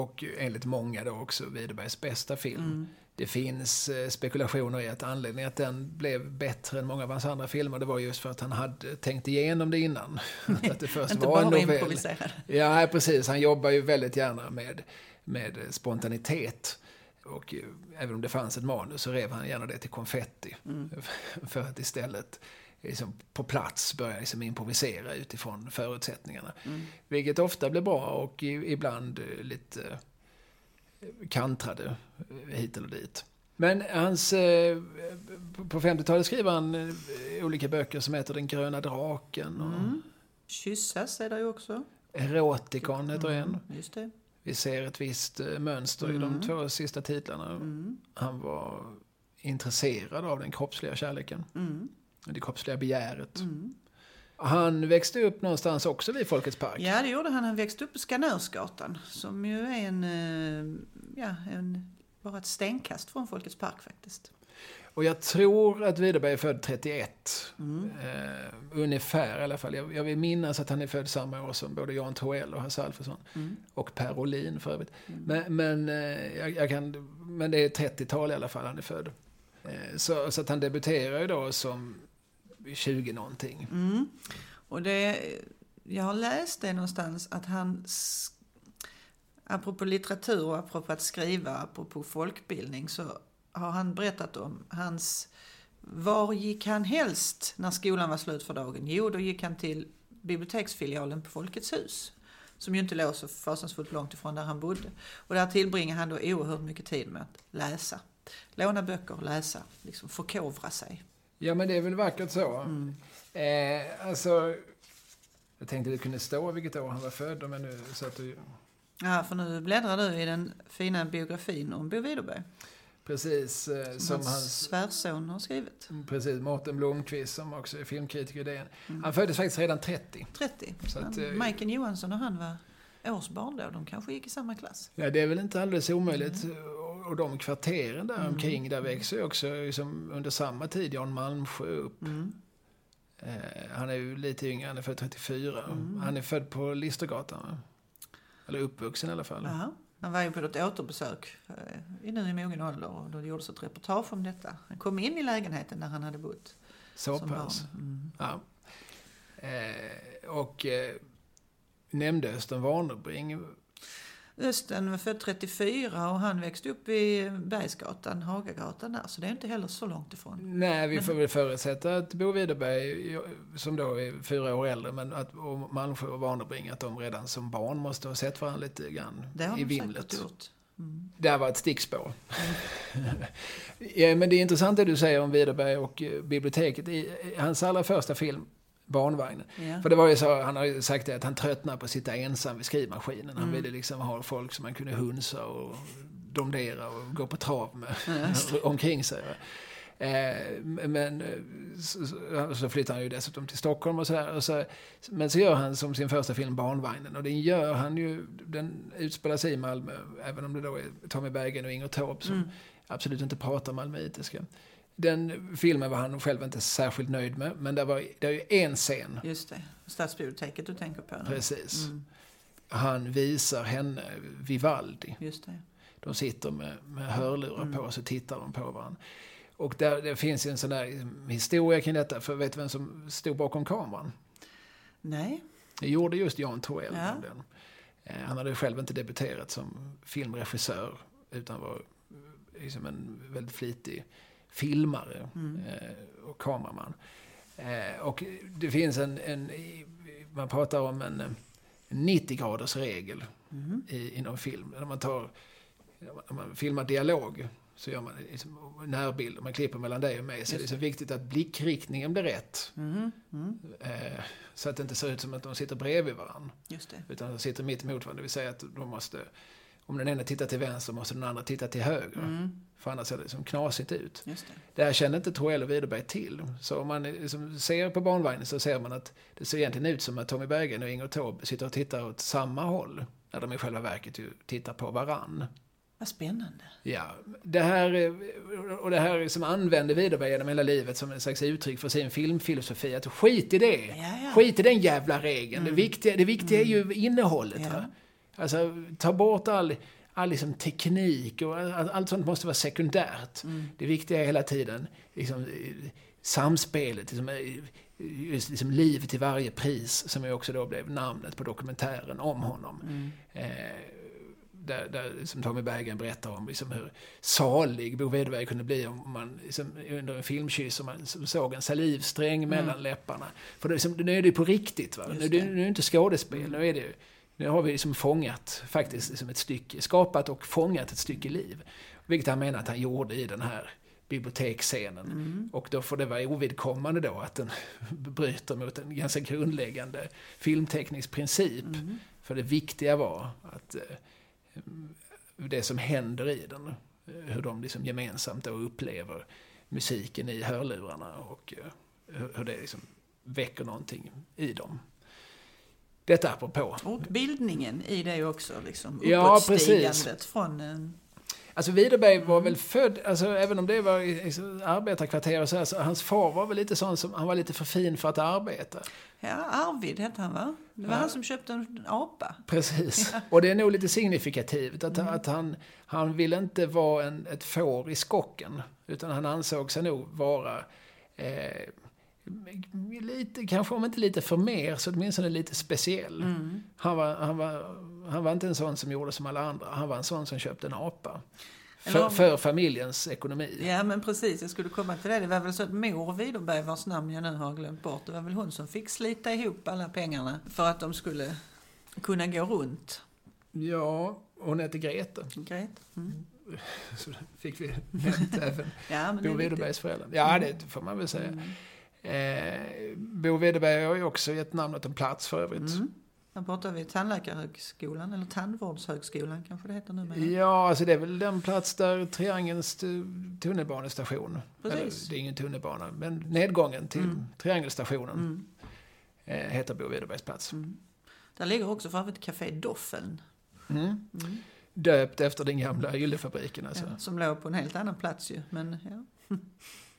och enligt många då också Widerbergs bästa film. Det finns eh, spekulationer i att anledningen att den blev bättre än många av hans andra filmer, det var just för att han hade tänkt igenom det innan. att det först Inte var en bara novell. improviserad. Ja, precis. Han jobbar ju väldigt gärna med, med spontanitet. Och även om det fanns ett manus så rev han gärna det till konfetti. För att istället liksom, på plats börja liksom, improvisera utifrån förutsättningarna. Vilket ofta blir bra och ibland eh, lite eh, kantrade eh, hit eller dit. Men hans, på 50-talet skriver han olika böcker som heter Den gröna draken och Mm. Kyssas är det ju också. Erotikon heter en. Mm, Just det. Vi ser ett visst mönster i de två sista titlarna. Mm. Han var intresserad av den kroppsliga kärleken. Mm. Det kroppsliga begäret. Mm. Han växte upp någonstans också vid Folkets park. Ja, det gjorde han. Han växte upp på Skanörsgatan som ju är en, eh, ja, en, bara ett stenkast från Folkets park faktiskt. Och jag tror att Widerberg är född 31. Mm. Eh, ungefär i alla fall. Jag, jag vill minnas att han är född samma år som både Jan Troell och Hasse Alfredson. Mm. Och Per Olin för övrigt. Men, men, eh, jag, jag kan, men det är 30-tal i alla fall han är född. Eh, så, så att han debuterar ju då som 20 någonting. Mm. Och det, jag har läst det någonstans att han, apropå litteratur och apropå att skriva, apropå folkbildning, så har han berättat om hans, var gick han helst när skolan var slut för dagen? Jo, då gick han till biblioteksfilialen på Folkets hus. Som ju inte låg så fasansfullt långt ifrån där han bodde. Och där tillbringade han då oerhört mycket tid med att läsa. Låna böcker och läsa, liksom förkovra sig. Ja, men det är väl vackert så. Mm. Eh, alltså, jag tänkte det kunde stå vilket år han var född, men nu så att du... Ja, för nu bläddrar du i den fina biografin om Bo Widerberg. Precis, eh, Som, som hans hans... svärson har skrivit. Precis, Mårten Blomqvist som också är filmkritiker i DN. Mm. Han föddes faktiskt redan 30. 30. Så att, eh, Majken Johansson och han var årsbarn då. De kanske gick i samma klass. Ja, det är väl inte alldeles omöjligt. Och- Och de kvarteren där Mm. omkring, där växer ju också liksom, under samma tid Jan Malmsjö upp. Mm. Eh, han är ju lite yngre, han är född 34. Mm. Han är född på Listergatan? Eller uppvuxen i alla fall. Jaha. Han var ju på ett återbesök eh, i nu i mogen ålder och då gjordes ett reportage om detta. Han kom in i lägenheten där han hade bott Så som pass. Mm. Ja. Eh, och eh, nämnde Östen Warnerbring. Östen var född 34 och han växte upp i Bergsgatan, Hagagatan där. Så det är inte heller så långt ifrån. Nej, vi får väl förutsätta att Bo Widerberg, som då är fyra år äldre, men att och Malmsjö och Warnerbring, att de redan som barn måste ha sett varandra lite grann Det har i vimlet. gjort. Mm. Det här var ett stickspår. ja, men det är intressant det du säger om Widerberg och eh, biblioteket. I hans allra första film, Barnvagnen. Ja. För det var ju så, han har ju sagt det, att han tröttnade på att sitta ensam vid skrivmaskinen. Han Mm. ville liksom ha folk som man kunde hunsa och domdera och gå på trav med omkring sig. Eh, men eh, så, så- flyttar han ju dessutom till Stockholm och sådär. Och så, men så gör han som sin första film Barnvagnen. Och den gör han ju, den utspelar sig i Malmö. Även om det då är Tommy Berggren och Inger Torp som Mm. absolut inte pratar malmöitiska. Den filmen var han själv inte särskilt nöjd med. Men det var, det är ju en scen, Just det. Stadsbiblioteket du tänker på nu. precis. Mm. Han visar henne Vivaldi. Just det. De sitter med, med hörlurar Mm. på och så tittar de på varandra. Och där, det finns en sån där historia kring detta, för vet du vem som stod bakom kameran? Nej. Det gjorde just Jan Troell. Ja. Eh, Han hade själv inte debuterat som filmregissör, utan var eh, liksom en väldigt flitig filmare Mm. eh, och kameraman. Eh, Och det finns en, en man pratar om en, en 90 graders regel Mm. i, inom film. När man, tar, när man filmar dialog så gör man liksom närbilder, man klipper mellan dig och mig. Så Just det är så viktigt att blickriktningen blir rätt. Mm. Mm. Eh, så att det inte ser ut som att de sitter bredvid varandra. Utan de sitter mitt emot varandra. Det vill säga att de måste, om den ena tittar till vänster måste den andra titta till höger. Mm. För annars ser det liksom knasigt ut. Just det. Det här kände inte Troell och Widerberg till. Så om man liksom ser på barnvagnen så ser man att det ser egentligen ut som att Tommy Berggren och Inger Taube sitter och tittar åt samma håll. När de i själva verket ju tittar på varann. Vad spännande. Ja, det här, och det här som använder Widerberg genom hela livet som en slags uttryck för sin filmfilosofi. Att skit i det. Ja, ja. Skit i den jävla regeln. Mm. Det viktiga, det viktiga är ju innehållet. Ja. Alltså, ta bort all, all liksom teknik och all, allt sånt måste vara sekundärt. Mm. Det viktiga är hela tiden liksom, samspelet, liksom, just liksom liv till varje pris, som ju också då blev namnet på dokumentären om honom. Mm. Eh, där, där som Tommy Berggren berättar om liksom hur salig Bo Widerberg kunde bli om man liksom, under en filmkyss och man såg en salivsträng mellan läpparna. För det liksom, nu är det på riktigt. Va? Nu, Mm. Mm. nu är det inte skådespel. Nu, är det, nu har vi liksom fångat faktiskt liksom ett stycke, skapat och fångat ett stycke liv. Vilket han menar att han gjorde i den här biblioteksscenen. Mm. Och då får det vara ovidkommande då att den bryter mot en ganska grundläggande filmteknisk princip. Mm. För det viktiga var att eh, det som händer i den, eh, hur de liksom gemensamt då upplever musiken i hörlurarna och eh, hur- hur det liksom väcker någonting i dem. Detta apropå. Och bildningen i det också, liksom. Ja, från en... Alltså Widerberg var väl född, alltså även om det var i arbetarkvarter och så här, så hans far var väl lite sån som, han var lite för fin för att arbeta. Ja, Arvid hette han va? Det var Ja. han som köpte en apa. Precis. Och det är nog lite signifikativt att, att han, han vill inte vara en, ett får i skocken. Utan han ansåg sig nog vara eh, lite, kanske om inte lite för mer, så åtminstone lite speciell. Mm. Han, var, han, var, han var inte en sån som gjorde som alla andra. Han var en sån som köpte en apa. För, om- för familjens ekonomi. Ja men precis, jag skulle komma till det. Det var väl så att mor Widerberg, vars namn jag nu har glömt bort, det var väl hon som fick slita ihop alla pengarna för att de skulle kunna gå runt. Ja, hon hette Grete. Grete? Mm. Så fick vi nämnt även Ja, Bo. Widerbergs föräldrar. Ja, det får man väl säga. Mm. Eh, Bo Widerberg har ju också gett namnet en plats för övrigt. Mm. Här pratar vi Tandläkarhögskolan, eller Tandvårdshögskolan kanske det heter numera. Ja, alltså det är väl den plats där Triangelns tu- tunnelbanestation, eller Precis. det är ingen tunnelbana, men nedgången till Mm. Triangelstationen Mm. eh, heter Bo Widerbergs plats. Mm. Där ligger också för övrigt Café Doffeln. Mm. Mm. Döpt efter den gamla yllefabriken alltså. Ja, som låg på en helt annan plats ju. Men, ja.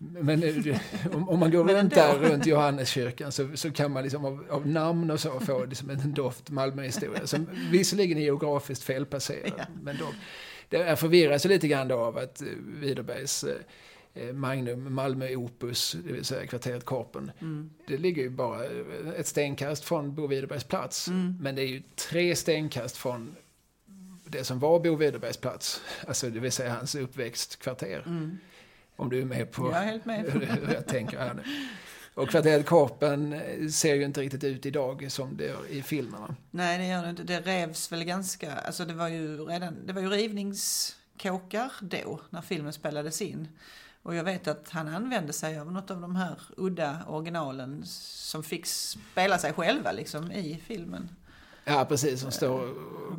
Men eh, om, om man går runt där runt Johanneskyrkan så, så kan man liksom av, av namn och så få liksom en doft Malmöhistoria som visserligen är geografiskt felplacerad. Ja. Men dock, det förvirras lite grann då av att eh, Widerbergs eh, Magnum Malmö Opus, det vill säga kvarteret Korpen, Mm. det ligger ju bara ett stenkast från Bo Widerbergs plats. Mm. Men det är ju tre stenkast från det som var Bo Widerbergs plats, alltså det vill säga hans uppväxtkvarter. Mm. Om du är med på Jag är helt med. hur jag tänker här nu. Och kvarteret Korpen eh, ser ju inte riktigt ut idag som det gör i filmerna. Nej, det gör det inte. Det revs väl ganska... Alltså det var ju redan... Det var ju rivningskåkar då, när filmen spelades in. Och jag vet att han använde sig av något av de här udda originalen som fick spela sig själva liksom i filmen. Ja, precis. Som står...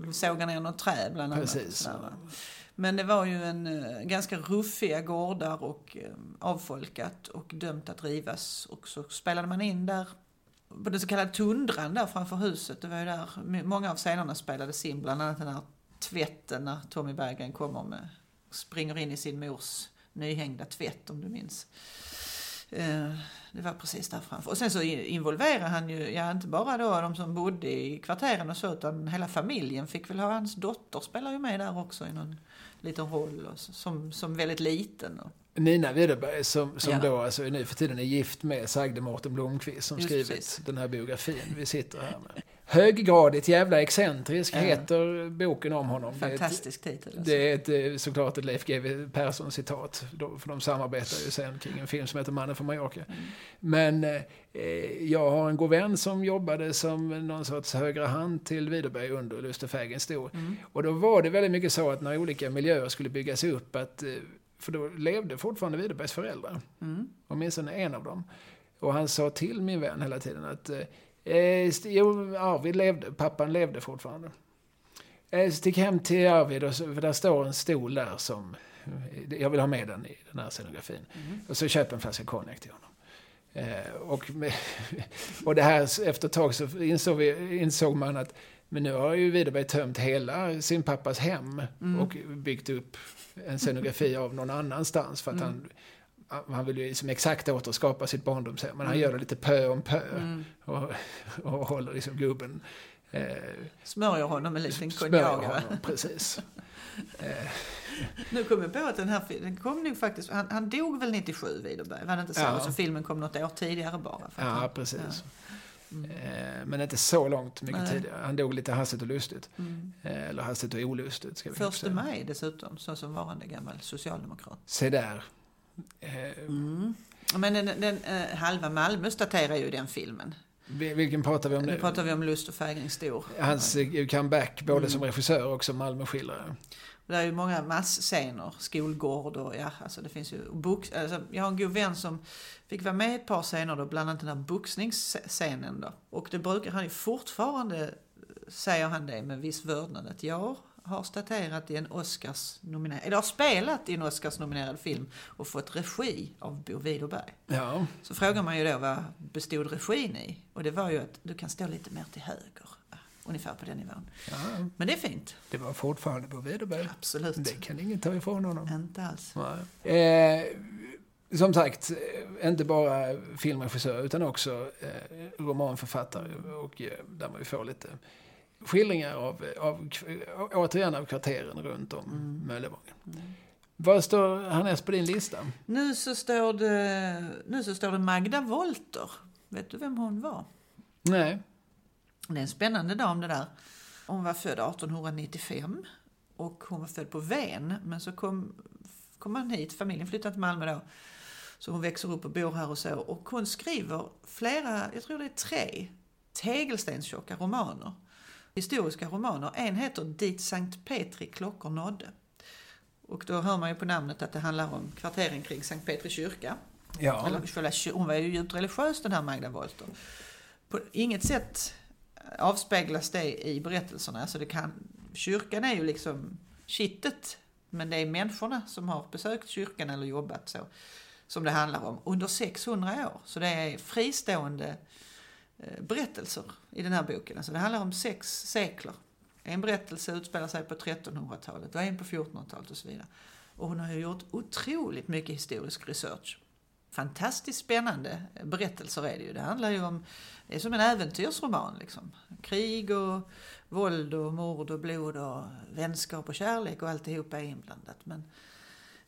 Och Såga ner något trä bland annat. Precis. Va. Men det var ju en eh, ganska ruffiga gårdar och eh, avfolkat och dömt att rivas. Och så spelade man in där på den så kallade tundran där framför huset. Det var ju där många av scenerna spelades in. Bland annat den här tvätten när Tommy Berggren kommer med, springer in i sin mors nyhängda tvätt om du minns. Eh, det var precis där framför. Och sen så involverade involverar han ju, ja inte bara då de som bodde i kvarteren och så, utan hela familjen fick väl ha, hans dotter spelar ju med där också i någon liten roll och som, som väldigt liten. Och, Nina Widerberg som, som Ja. då alltså nu för tiden är gift med sagde Mårten Blomqvist som Just skrivit precis. den här biografin vi sitter här med. Höggradigt jävla excentrisk Ja. heter boken om honom. Fantastisk titel. Alltså. Det är ett, eh, såklart ett Leif GW Persson-citat. För de samarbetar ju sen kring en film som heter Mannen från Mallorca. Mm. Men eh, jag har en god vän som jobbade som någon sorts högra hand till Widerberg under Luste Fägens stor. Mm. Och då var det väldigt mycket så att när olika miljöer skulle byggas upp att eh, för då levde fortfarande Widerbergs föräldrar. Mm. Åtminstone en av dem. Och han sa till min vän hela tiden att eh, jo, Arvid levde, pappan levde fortfarande. Eh, stick hem till Arvid, och så, för där står en stol där som... eh, Jag vill ha med den i den här scenografin. Mm. Och så köp en flaska konjak till honom. Eh, och, med, och det här, efter ett tag så insåg, vi, insåg man att men nu har ju Widerberg tömt hela sin pappas hem Mm. och byggt upp en scenografi av någon annanstans. För att Mm. han, han vill ju liksom exakt återskapa sitt barndomshem. Men han Mm. gör det lite pö om pö. Mm. Och, och håller liksom gubben... Eh, Smörjer honom en liten konjak. precis. Eh, Nu kom jag på att den här filmen kom nog faktiskt, han, han dog väl 97 Widerberg, var det inte så? Ja. Så filmen kom något år tidigare bara. ja, han, precis. Mm. Eh, men inte så långt mycket Nej. tidigare. Han dog lite hastigt och lustigt. Mm. Eh, eller hastigt och olustigt, ska vi Första maj dessutom, så som varande gammal socialdemokrat. Se där. Mm. Men den, den, eh, halva Malmö daterar ju den filmen. vil- vilken pratar vi om Nu nu? pratar vi om Lust och fägring stor. Hans eh, comeback, både Mm. som regissör och som Malmöskildrare. Det är ju många massscener, skolgård och ja, alltså det finns ju box, alltså, Jag har en god vän som fick vara med i ett par scener då, bland annat den här boxningsscenen då. Och det brukar han ju fortfarande, säger han det med viss vördnad, att jag har staterat i en Oscars nominerad, eller har spelat i en Oscars nominerad film och fått regi av Bo Widerberg. Ja, Så frågar man ju då vad bestod regin i? Och det var ju att du kan stå lite mer till höger. Ungefär på den nivån. ja, Men det är fint. det var fortfarande på Widerberg. Absolut. Det kan ingen ta ifrån honom. Inte alls. Eh, som sagt, eh, inte bara filmregissör utan också eh, romanförfattare. Och eh, där man ju får lite skildringar av, av återigen av kvarteren runt om Mm. Möllevången. Mm. Vad står härnäst på din lista? Nu så står det, nu så står det Magda Wolter. Vet du vem hon var? Nej. Det är en spännande dam det där. Hon var född 1895 och hon var född på Ven. Men så kom, kom han hit, familjen flyttade till Malmö då. Så hon växer upp och bor här och så. Och hon skriver flera, jag tror det är tre, tegelstenstjocka romaner. Historiska romaner. En heter Dit Sankt Petri klockor nådde. Och då hör man ju på namnet att det handlar om kvarteren kring Sankt Petri kyrka. Ja. Eller, hon var ju djupt religiös den här Magda Wolter. På inget sätt avspeglas det i berättelserna. Alltså det kan, kyrkan är ju liksom kittet, men det är människorna som har besökt kyrkan eller jobbat så, som det handlar om under 600 år. Så det är fristående Eh, berättelser i den här boken. Alltså det handlar om sex sekler. En berättelse utspelar sig på 1300-talet och en på 1400-talet och så vidare. Och hon har ju gjort otroligt mycket historisk research. Fantastiskt spännande berättelser är det ju. Det handlar ju om, det är som en äventyrsroman liksom. Krig och våld och mord och blod och vänskap och kärlek och alltihopa är inblandat. Men,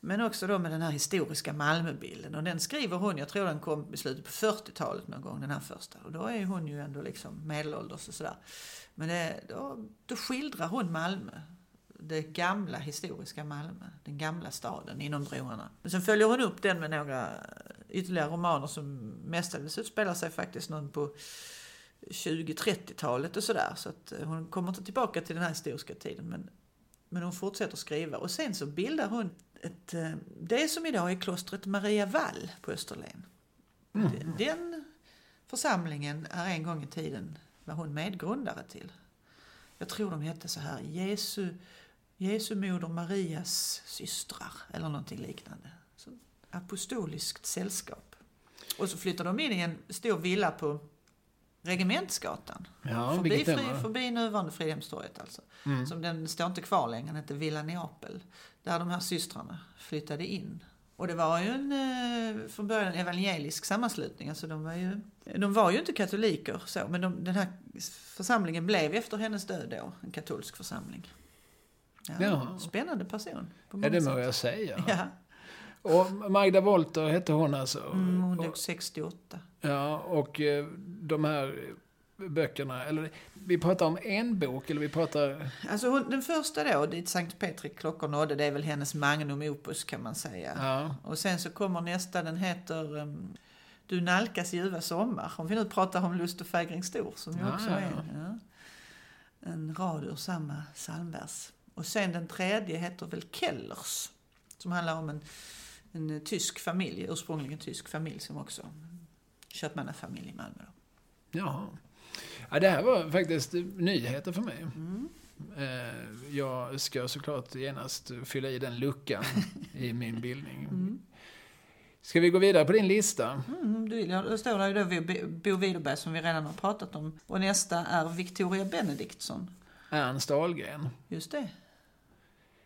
men också då med den här historiska Malmöbilden. Och den skriver hon, jag tror den kom i slutet på 40-talet någon gång, den här första. Och då är hon ju ändå liksom medelålders och sådär. Men det, då, då skildrar hon Malmö det gamla historiska Malmö, den gamla staden inom broarna. Men sen följer hon upp den med några ytterligare romaner som mestadels utspelar sig faktiskt någon på 20-30-talet och sådär. Så att eh, hon kommer inte tillbaka till den här historiska tiden men, men hon fortsätter skriva. Och sen så bildar hon ett, eh, det som idag är klostret Maria Wall på Österlen. Mm. Den församlingen är en gång i tiden var hon medgrundare till. Jag tror de hette så här, Jesu Jesu moder Marias systrar eller någonting liknande. Så, apostoliskt sällskap. Och så flyttar de in i en stor villa på Regementsgatan. Ja, förbi, fri, förbi nuvarande Fridhemstorget alltså. Mm. Som den står inte kvar längre, den heter Villa Neapel. Där de här systrarna flyttade in. Och det var ju en, eh, från början en evangelisk sammanslutning. Alltså de, var ju, de var ju inte katoliker så, men de, den här församlingen blev efter hennes död då en katolsk församling. Ja. Spännande person. ja, det må jag säga. Ja. Och Magda Wolter hette hon alltså? Mm, hon dog 68. Ja, och eh, de här böckerna, eller vi pratar om en bok eller vi pratar... Alltså hon, den första då, dit Sankt Petri klockor nådde, det är väl hennes magnum opus kan man säga. Ja. Och sen så kommer nästa, den heter um, Du nalkas ljuva sommar. Om vi nu pratar om Lust och fägring stor, som ju ja, också ja, är ja. en rad ur samma psalmvers. Och sen den tredje heter väl Kellers. Som handlar om en, en tysk familj, ursprungligen tysk familj som också köpmannafamilj i Malmö. Då. Jaha. Ja, det här var faktiskt nyheter för mig. Mm. Eh, jag ska såklart genast fylla i den luckan i min bildning. Mm. Ska vi gå vidare på din lista? Mm, du, då står det ju då Bo Widerberg som vi redan har pratat om. Och nästa är Victoria Benediktsson. Ernst Ahlgren. Just det.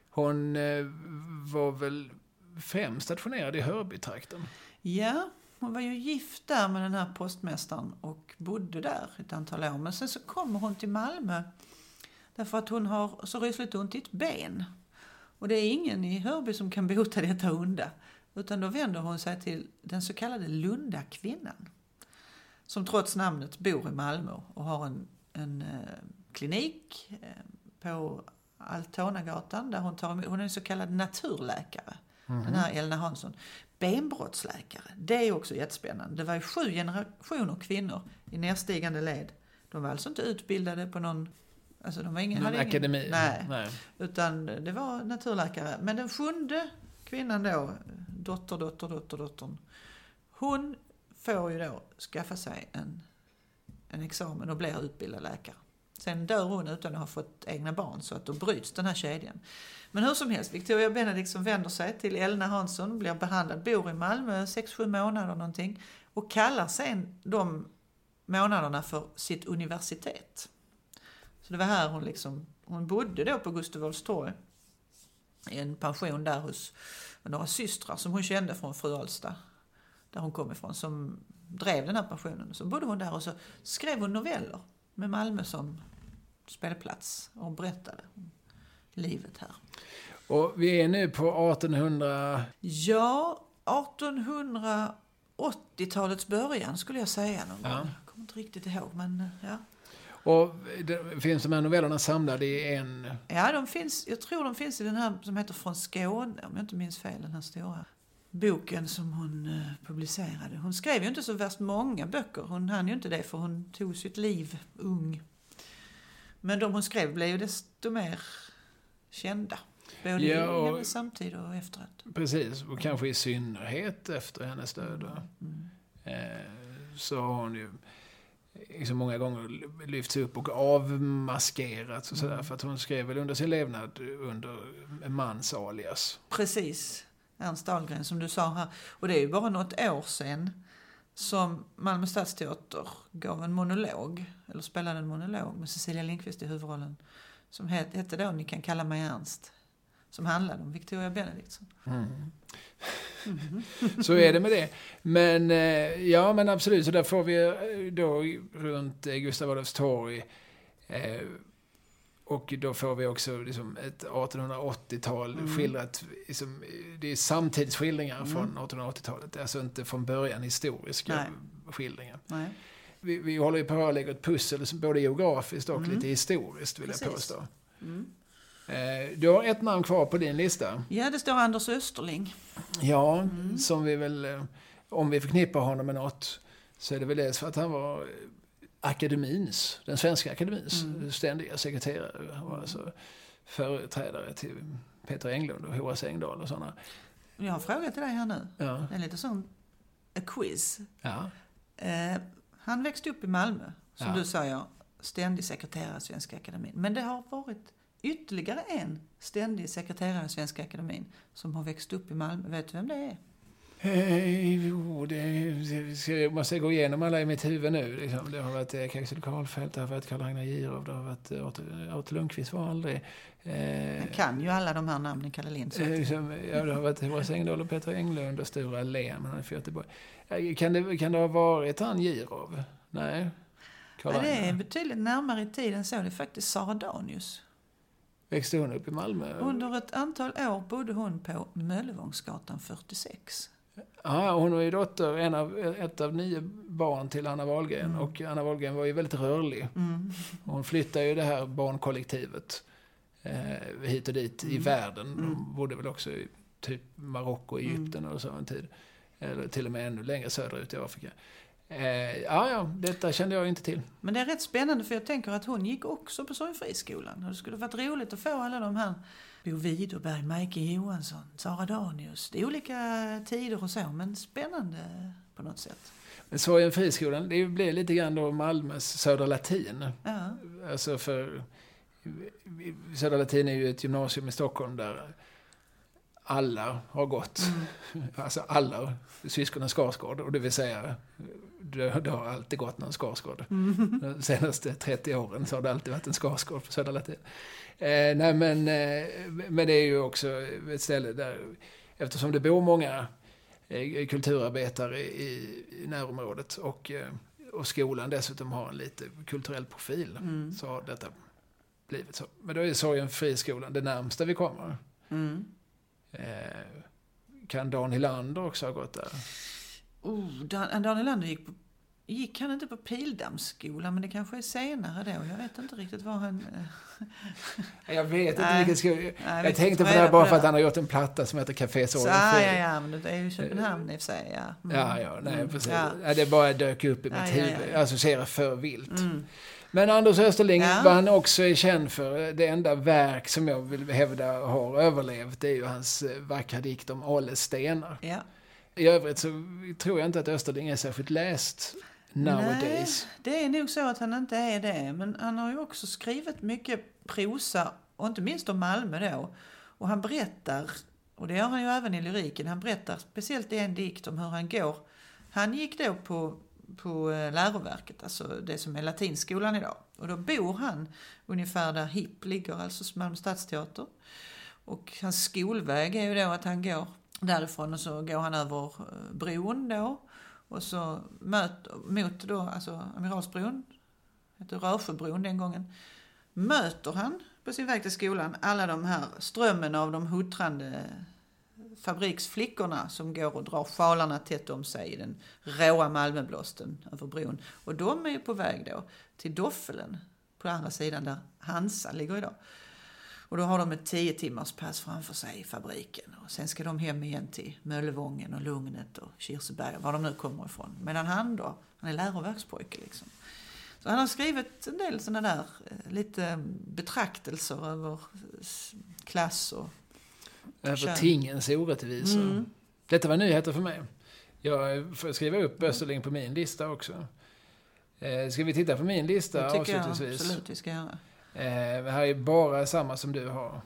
Hon eh, var väl Fem stationerad i Hörbytrakten? Ja, hon var ju gift där med den här postmästaren och bodde där ett antal år. Men sen så kommer hon till Malmö därför att hon har så rysligt ont i ett ben. Och det är ingen i Hörby som kan bota detta onda. Utan då vänder hon sig till den så kallade Lundakvinnan. Som trots namnet bor i Malmö och har en, en eh, klinik eh, på Altonagatan där hon tar hon är en så kallad naturläkare. Mm. Den här Elna Hansson. Benbrottsläkare, det är också jättespännande. Det var ju sju generationer kvinnor i nedstigande led. De var alltså inte utbildade på någon Alltså de var ingen, någon akademi? Ingen, nej, nej, Utan det var naturläkare. Men den sjunde kvinnan då, dotter, dotter, dotter, dottern. Hon får ju då skaffa sig en, en examen och blir utbildad läkare. Sen dör hon utan att ha fått egna barn så att då bryts den här kedjan. Men hur som helst, Victoria Benedikt vänder sig till Elna Hansson, blir behandlad, bor i Malmö 6-7 månader någonting och kallar sen de månaderna för sitt universitet. Så det var här hon liksom, hon bodde då på Gustav Adolfs torg i en pension där hos några systrar som hon kände från Fru Alsta, där hon kom ifrån, som drev den här pensionen. Så bodde hon där och så skrev hon noveller med Malmö som spelplats och berättade om livet här. Och vi är nu på 1800... Ja, 1880-talets början skulle jag säga någon ja. gång. Jag kommer inte riktigt ihåg, men ja. Och det, finns de här novellerna samlade i en... Ja, de finns, jag tror de finns i den här som heter Från Skåne, om jag inte minns fel, den här stora boken som hon uh, publicerade. Hon skrev ju inte så värst många böcker. Hon hann ju inte det för hon tog sitt liv ung. Men de hon skrev blev ju desto mer kända. Både ja, och, i hennes samtid och efteråt. Precis, och kanske i synnerhet efter hennes död. Mm. Eh, så har hon ju liksom många gånger lyfts upp och avmaskerats och sådär. Mm. För att hon skrev väl under sin levnad under mans alias. Precis. Ernst Dahlgren som du sa här. Och det är ju bara något år sedan som Malmö Stadsteater gav en monolog, eller spelade en monolog med Cecilia Lindqvist i huvudrollen. Som hette då Ni kan kalla mig Ernst. Som handlade om Victoria Benediktsson. Mm. Så är det med det. Men eh, ja, men absolut. Så där får vi eh, då runt Gustav Adolfs torg. Eh, och då får vi också liksom ett 1880-tal Mm. skildrat. Liksom, det är samtidsskildringar från 1880-talet. Alltså inte från början historiska Nej. skildringar. Nej. Vi, vi håller ju på att lägga ett pussel, som både geografiskt och Mm. lite historiskt vill jag Precis. påstå. Mm. Eh, du har ett namn kvar på din lista. Ja, det står Anders Österling. Ja, Mm. som vi väl, eh, om vi förknippar honom med något, så är det väl dels för att han var akademins, den svenska akademins Mm. ständiga sekreterare. Var alltså företrädare till Peter Englund och Horace Engdahl och sådana. Jag har frågat till dig här nu. Ja, är lite sån a quiz. ja. Eh, han växte upp i Malmö, som Ja. du säger, ständig sekreterare i Svenska Akademin. Men det har varit ytterligare en ständig sekreterare i Svenska Akademin som har växt upp i Malmö. Vet du vem det är? Eh, jo, det, ska, jag måste gå igenom alla i mitt huvud nu. Liksom. Det har varit Erik Axel Karlfeldt, det har varit Karl-Ragnar Gierow, det har varit eh, Artur Artur Lundqvist var aldrig. Eh, kan ju alla de här namnen, Kalle Lind. så Eh, liksom, ja, det har varit Horace Engdahl och Peter Englund och Sture Allén. Han är från Göteborg. Eh, Kan det, kan det ha varit han Gierow? Nej. Ja, det är betydligt närmare i tiden så. Det är faktiskt Sara Danius. Växte hon upp i Malmö? Under ett antal år bodde hon på Möllevångsgatan 46. Ja, hon var ju dotter, en av, ett av nio barn till Anna Wahlgren. Mm. Och Anna Wahlgren var ju väldigt rörlig. Mm. Hon flyttade ju det här barnkollektivet eh, hit och dit i Mm. världen. Mm. De bodde väl också i typ Marocko, Egypten och så en tid. Eller till och med ännu längre söderut i Afrika. Eh, ja, ja, detta kände jag inte till. Men det är rätt spännande för jag tänker att hon gick också på Sorgenfriskolan. Och det skulle varit roligt att få alla de här Bo Widerberg, Majke Johansson, Sara Danius. Det är olika tider och så, men spännande på något sätt. Men Sorgen friskolan, det blev lite grann då Malmös Södra Latin. Ja, Alltså för Södra Latin är ju ett gymnasium i Stockholm där alla har gått. Alltså alla syskonen Skarsgård. Och det vill säga, det, det har alltid gått någon Skarsgård. De senaste 30 åren så har det alltid varit en Skarsgård på Södra Latin. Eh, nej men, eh, men det är ju också ett ställe där, eftersom det bor många eh, kulturarbetare i, i närområdet och, och skolan dessutom har en lite kulturell profil Mm. så har detta blivit så. Men då är Sorgen friskolan det närmsta vi kommer. Mm. Eh, kan Dan Hylander också ha gått där? Oh, Dan, Dan Nylander gick, på, gick han inte på Pildammsskolan, men det kanske är senare då. Jag vet inte riktigt vad han... eh, Jag vet inte Nej. vilket skola. jag Jag vet tänkte på det är här bara för att han har gjort en platta som heter Café Sorgen ja, ja, men det är ju Köpenhamn i och för sig. Ja, Mm. Ja, ja, nej Mm. precis. Ja. Ja. det bara dök upp i mitt Ja, huvud. ja, ja. Jag associerar för vilt. Mm. Men Anders Österling, Ja. vad han också är känd för, det enda verk som jag vill hävda har överlevt, det är ju hans eh, vackra dikt om Åles stenar. Ja. I övrigt så tror jag inte att Österling är särskilt läst nowadays. Nej, det är nog så att han inte är det. Men han har ju också skrivit mycket prosa, och inte minst om Malmö då. Och han berättar, och det gör han ju även i lyriken, han berättar speciellt i en dikt om hur han går. Han gick då på, på eh, läroverket, alltså det som är latinskolan idag. Och då bor han ungefär där HIP ligger, alltså Malmö stadsteater. Och hans skolväg är ju då att han går därifrån och så går han över eh, bron då. Och så möt, mot då, alltså Amiralsbron, hette Rörsjöbron den gången, möter han på sin väg till skolan alla de här strömmen av de huttrande fabriksflickorna som går och drar sjalarna tätt om sig i den råa Malmöblåsten över bron. Och de är ju på väg då till Doffelen på andra sidan där Hansa ligger idag. Och då har de ett tio timmars pass framför sig i fabriken. Och sen ska de hem igen till Möllevången och Lugnet och Kirseberg, var de nu kommer ifrån. Medan han då, han är läroverkspojke liksom. Så han har skrivit en del sådana där eh, lite betraktelser över klass och... Över Kör. tingens orättvisor. Mm. Detta var nyheter för mig. Jag får skriva upp Österling på min lista också. Eh, ska vi titta på min lista Det tycker jag avslutningsvis? absolut vi ska göra. Eh, det här är bara samma som du har.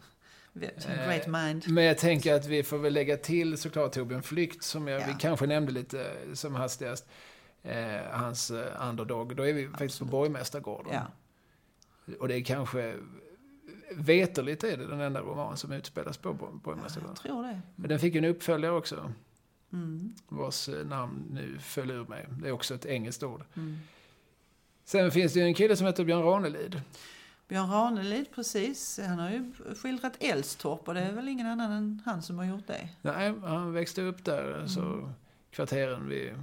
Som great mind. Men jag tänker att vi får väl lägga till såklart Torbjörn Flykt, som jag, Ja. vi kanske nämnde lite eh, som hastigast. Eh, hans eh, underdog. Då är vi faktiskt på Absolut. Borgmästargården. Ja. Och det är kanske, veterligt är det den enda roman som utspelas på Bo- Jag Borgmästargården. tror det. Men den fick ju en uppföljare också, Mm. vars eh, namn nu föll ur mig. Det är också ett engelskt ord. Mm. Sen finns det ju en kille som heter Björn Ranelid. Björn Ranelid, precis. Han har ju skildrat Älvstorp och det är väl ingen annan än han som har gjort det. Nej, han växte upp där, så kvarteren vid,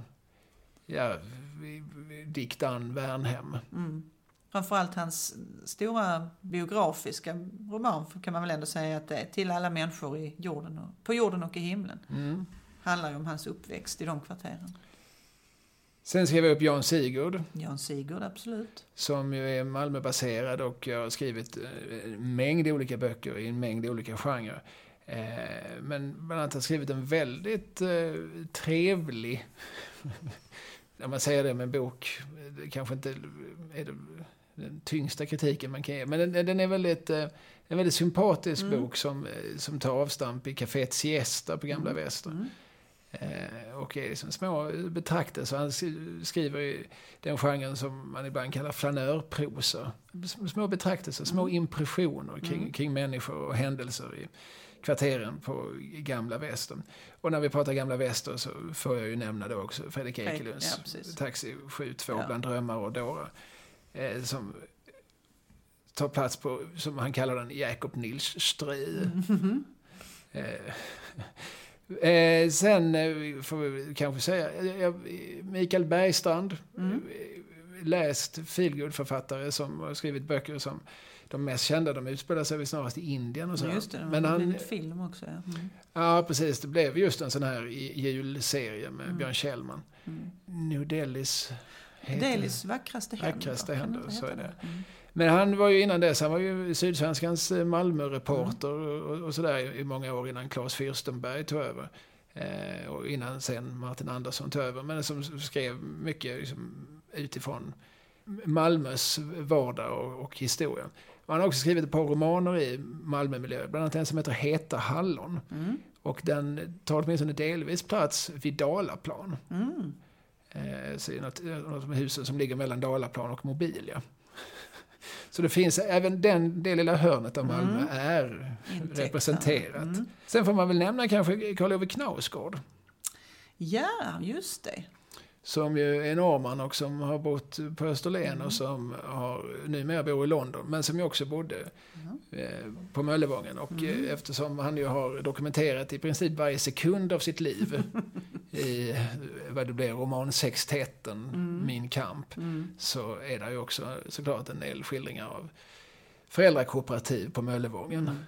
ja, vid, vid Diktan Värnhem. Mm. Framförallt hans stora biografiska roman kan man väl ändå säga att det är Till alla människor i jorden och, på jorden och i himlen. Mm. Handlar ju om hans uppväxt i de kvarteren. Sen skrev jag upp Jan Sigurd, Jan Sigurd, absolut. som ju är Malmöbaserad och jag har skrivit eh, en mängd olika böcker i en mängd olika genrer. Eh, Men bland annat har jag skrivit en väldigt eh, trevlig, när man säger det med en bok, det kanske inte är det, den tyngsta kritiken man kan ge, men den, den är väldigt, en väldigt sympatisk Mm. bok som, som tar avstamp i Caféet Siesta på Gamla Väster. Mm. Och är liksom små betraktelser. Han sk- skriver i den genren som man ibland kallar flanörprosa. Små betraktelser, små impressioner kring, Mm. kring människor och händelser i kvarteren på Gamla Västern. Och när vi pratar Gamla Väster så får jag ju nämna då också Fredrik Ekelunds ja. Taxi 72 Ja. bland drömmar och dårar. Eh, som tar plats på, som han kallar den, Jakob Nils Stry. Mhm. Eh, eh, sen eh, får vi kanske säga, eh, jag- Mikael Bergstrand, Mm. eh, läst feelgood-författare som har skrivit böcker som de mest kända, de utspelar sig väl snarast i Indien och så. Just det, det Men var han, en film också. Ja. Mm. ja, precis, det blev just en sån här julserie med Mm. Björn Kjellman. Mm. New Delhis. Delis vackraste händer. Vackraste händer, så är det. Mm. Men han var ju innan dess, han var ju Sydsvenskans eh, Malmö-reporter och, och sådär i- i många år innan Claes Fürstenberg tog över. Eh, och innan sen Martin Andersson tog över. Men som skrev mycket liksom, utifrån Malmös vardag och, och historia. Och han har också skrivit ett par romaner i Malmömiljö, bland annat en som heter Heta hallon. Mm. Och den tar åtminstone delvis plats vid Dalaplan. Mm. Eh, så är något, något med husen som ligger mellan Dalaplan och Mobilia. Så det finns, även den, det lilla hörnet av Malmö Mm. är Intäkt. representerat. Mm. Sen får man väl nämna kanske Karl Ove Knausgård. Ja, just det. Som ju är norrman och som har bott på Österlen Mm. och som har, numera bor i London. Men som ju också bodde eh, på Möllevången. Och Mm. eh, eftersom han ju har dokumenterat i princip varje sekund av sitt liv i vad det blir romansextetten Mm. Min kamp. Mm. så är det ju också såklart en del skildringar av föräldrakooperativ på Möllevången. Mm.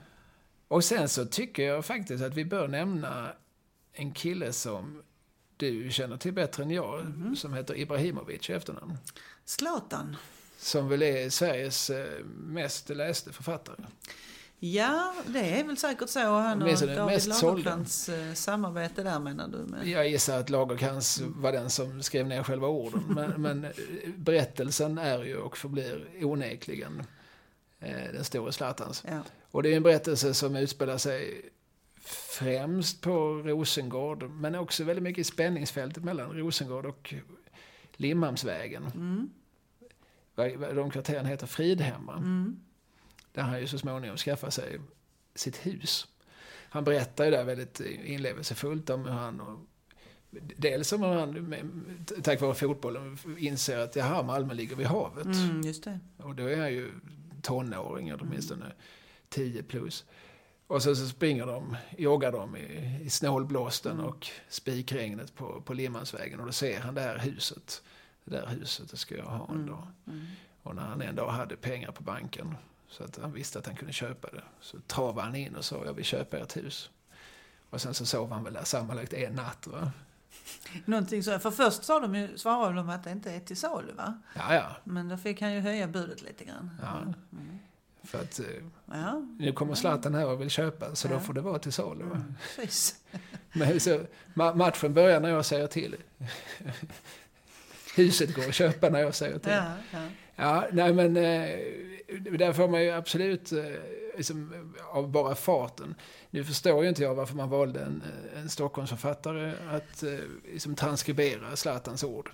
Och sen så tycker jag faktiskt att vi bör nämna en kille som du känner till bättre än jag, Mm. som heter Ibrahimovic i efternamn. Zlatan. Som väl är Sveriges eh, mest läste författare. Ja, det är väl säkert så. Han och David. Lagercrantz eh, samarbete där menar du? Med. Jag gissar att Lagerkrans var den som skrev ner själva orden. Men, men eh, berättelsen är ju och förblir onekligen eh, den store Zlatans. Ja. Och det är en berättelse som utspelar sig främst på Rosengård, men också väldigt mycket i spänningsfältet mellan Rosengård och Limhamnsvägen. Mm. De kvarteren heter Fridhemma, Mm. där han ju så småningom skaffar sig sitt hus. Han berättar ju där väldigt inlevelsefullt om hur han och Dels om han, tack vare fotbollen, inser att jaha, Malmö ligger vid havet. Mm, just det. Och då är han ju tonåring, åtminstone 10 plus. Och så, så springer de, joggar de i, i snålblåsten Mm. och spikregnet på, på Limhamnsvägen. Och då ser han det här huset. Det där huset, det ska jag ha en Mm. dag. Mm. Och när han en dag hade pengar på banken, så att han visste att han kunde köpa det, så travade han in och sa jag vill köpa ert hus. Och sen så sov han väl där sammanlagt en natt. Va? Någonting så, för först sa de ju, svarade de att det inte är till salu va? Ja, ja. Men då fick han ju höja budet lite grann. Ja. Mm. För att eh, Ja, nu kommer Zlatan här och vill köpa, så då Ja. får det vara till salu. Mm. Men så, ma- matchen börjar när jag säger till. huset går att köpa när jag säger till. Ja, ja. Ja, nej men eh, där får man ju absolut, eh, liksom, av bara farten. Nu förstår ju inte jag varför man valde en, en Stockholmsförfattare att liksom transkribera Zlatans ord.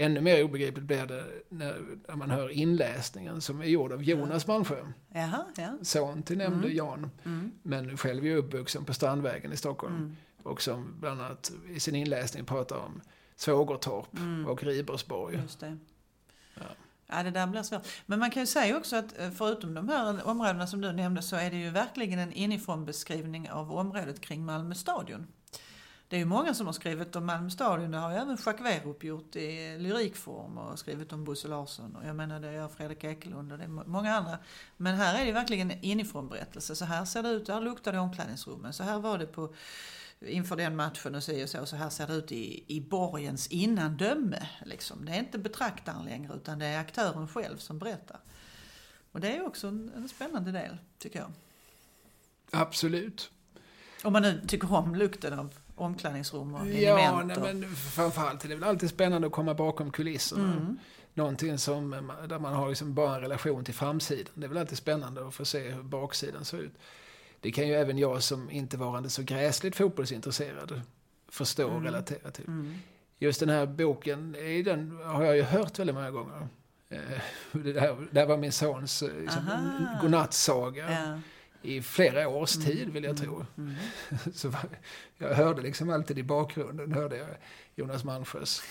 Ännu mer obegripligt blir det när, när man hör inläsningen som är gjord av Jonas Malmsjö. Jaha, ja. Son till nämnde Mm. Jan, Mm. men själv är uppvuxen på Strandvägen i Stockholm. Mm. Och som bland annat i sin inläsning pratar om Svågertorp Mm. och Ribersborg. Just det. Ja. Ja, det där blir svårt. Men man kan ju säga också att eh, förutom de här områdena som du nämnde så är det ju verkligen en inifrån beskrivning av området kring Malmö stadion. Det är ju många som har skrivit om Malmö stadion. Det har ju även Jacques Werup gjort i lyrikform och skrivit om Bosse Larsson. Och jag menar det gör Fredrik Ekelund och det är må- många andra. Men här är det verkligen en inifrån berättelse. Så här ser det ut, här luktar det i omklädningsrummen. Så här var det på inför den matchen och så och så. Så här ser det ut i, i borgens innandöme. Liksom. Det är inte betraktaren längre utan det är aktören själv som berättar. Och det är också en, en spännande del, tycker jag. Absolut. Om man nu tycker om lukten av omklädningsrum och Ja, element. nej, men framförallt är det väl alltid spännande att komma bakom kulisserna. Mm. Någonting som, där man har liksom bara en relation till framsidan. Det är väl alltid spännande att få se hur baksidan ser ut. Det kan ju även jag som inte varande så gräsligt fotbollsintresserad förstå och Mm. relatera till. Mm. Just den här boken, i den har jag ju hört väldigt många gånger. Eh, Det där, det här var min sons eh, liksom, godnattsaga Ja. I flera års tid vill jag Mm. tro. Mm. Så var- jag hörde liksom alltid i bakgrunden hörde jag Jonas Malmsjös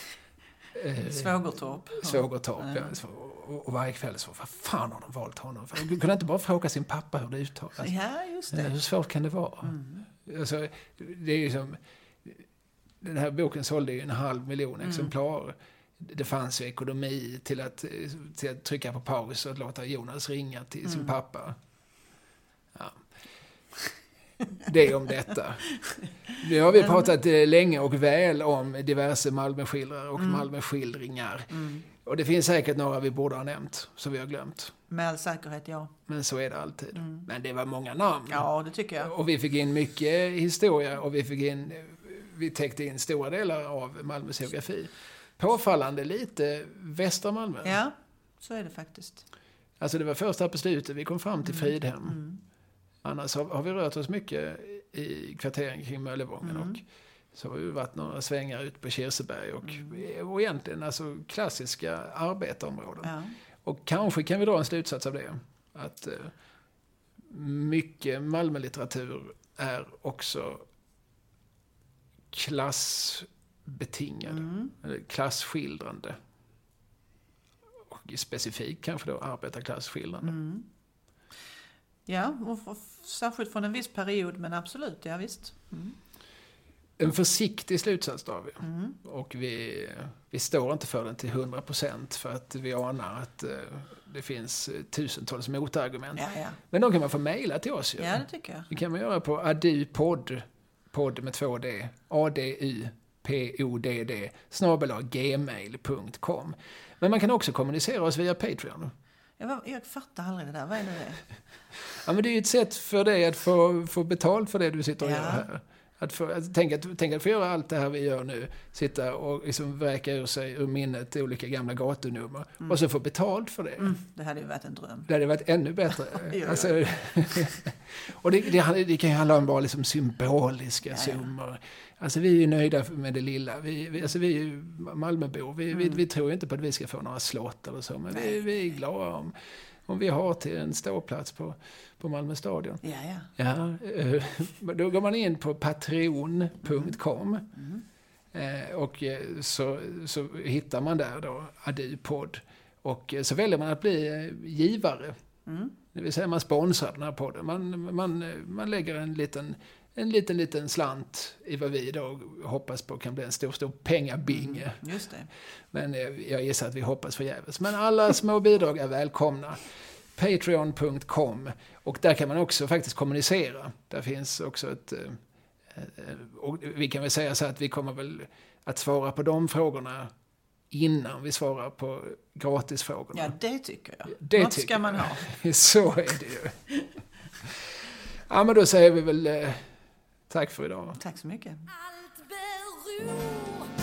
eh, Svågertorp. Svågertorp. Ja. Ja. Så- Och, och varje kväll så, vad fan har de valt honom? För De kunde inte bara fråga sin pappa hur det uttalas. Ja, just Eh, det. Hur svårt kan det vara? Mm. Alltså, det är ju som, den här boken sålde ju en halv miljon Mm. exemplar. Det fanns ju ekonomi till att, eh, till att trycka på paus och låta Jonas ringa till sin Mm. pappa. Det om detta. Nu har vi pratat eh, länge och väl om diverse Malmöskildrar och Mm. Malmöskildringar. Mm. Och det finns säkert några vi borde ha nämnt, som vi har glömt. Med all säkerhet, ja. Men så är det alltid. Mm. Men det var många namn. Ja, det tycker jag. Och vi fick in mycket historia och vi fick in, vi täckte in stora delar av Malmös geografi. Påfallande lite västra Malmö. Ja, så är det faktiskt. Alltså det var först här på slutet vi kom fram till Fridhem. Mm. Annars har, har vi rört oss mycket i kvarteren kring Möllevången Mm. och så har vi varit några svängar ut på Kirseberg och, Mm. och egentligen alltså klassiska arbetarområden. Ja. Och kanske kan vi dra en slutsats av det. Att eh, mycket Malmölitteratur är också klassbetingad. Mm. Eller klasskildrande. Och specifikt kanske då arbetarklassskildrande. Mm. Ja, och, och särskilt från en viss period, men absolut, ja visst. Mm. En försiktig slutsats drar vi. Mm. Och vi, vi står inte för den till 100% för att vi anar att eh, det finns eh, tusentals motargument. Ja, ja. Men de kan man få mejla till oss ju. ja, det tycker jag. Det kan man göra på adupodd, podd med två D, A-D-U-P-O-D-D, snabel gmail.com. Men man kan också kommunicera oss via Patreon. Jag, jag fattar aldrig det där. Vad är det? det? Ja, men det är ju ett sätt för dig att få, få betalt för det du sitter och Ja. gör här. Att få, att, tänk, att, tänk att få göra allt det här vi gör nu. Sitta och liksom vräka ur sig ur minnet olika gamla gatunummer. Och så få betalt för det. Mm, det hade ju varit en dröm. Det hade varit ännu bättre. Ja. alltså, och det, det, det kan ju handla om bara liksom symboliska Ja, ja. Alltså vi är ju nöjda med det lilla. Vi, vi, alltså, vi är ju Malmöbor. Vi, vi, Mm. vi tror ju inte på att vi ska få några slott eller så. Men vi, vi är glada om, om vi har till en ståplats på, på Malmö stadion. Ja, ja. Ja, eh, då går man in på patreon.com. Mm. Eh, och eh, så, så hittar man där då Adu-podd. Och eh, så väljer man att bli givare. Mm. Det vill säga man sponsrar den här podden. Man, man, man lägger en liten, en liten, liten slant i vad vi då hoppas på kan bli en stor, stor pengabinge. Just det. Men eh, jag gissar att vi hoppas förgäves. Men alla små bidrag är välkomna. Patreon.com. Och där kan man också faktiskt kommunicera. Där finns också ett... eh, eh, Och vi kan väl säga så att vi kommer väl att svara på de frågorna innan vi svarar på gratisfrågorna. Ja, det tycker jag. Det Något tycker ska man ha. Så är det ju. Ja, men då säger vi väl tack för idag. Tack så mycket. Allt beror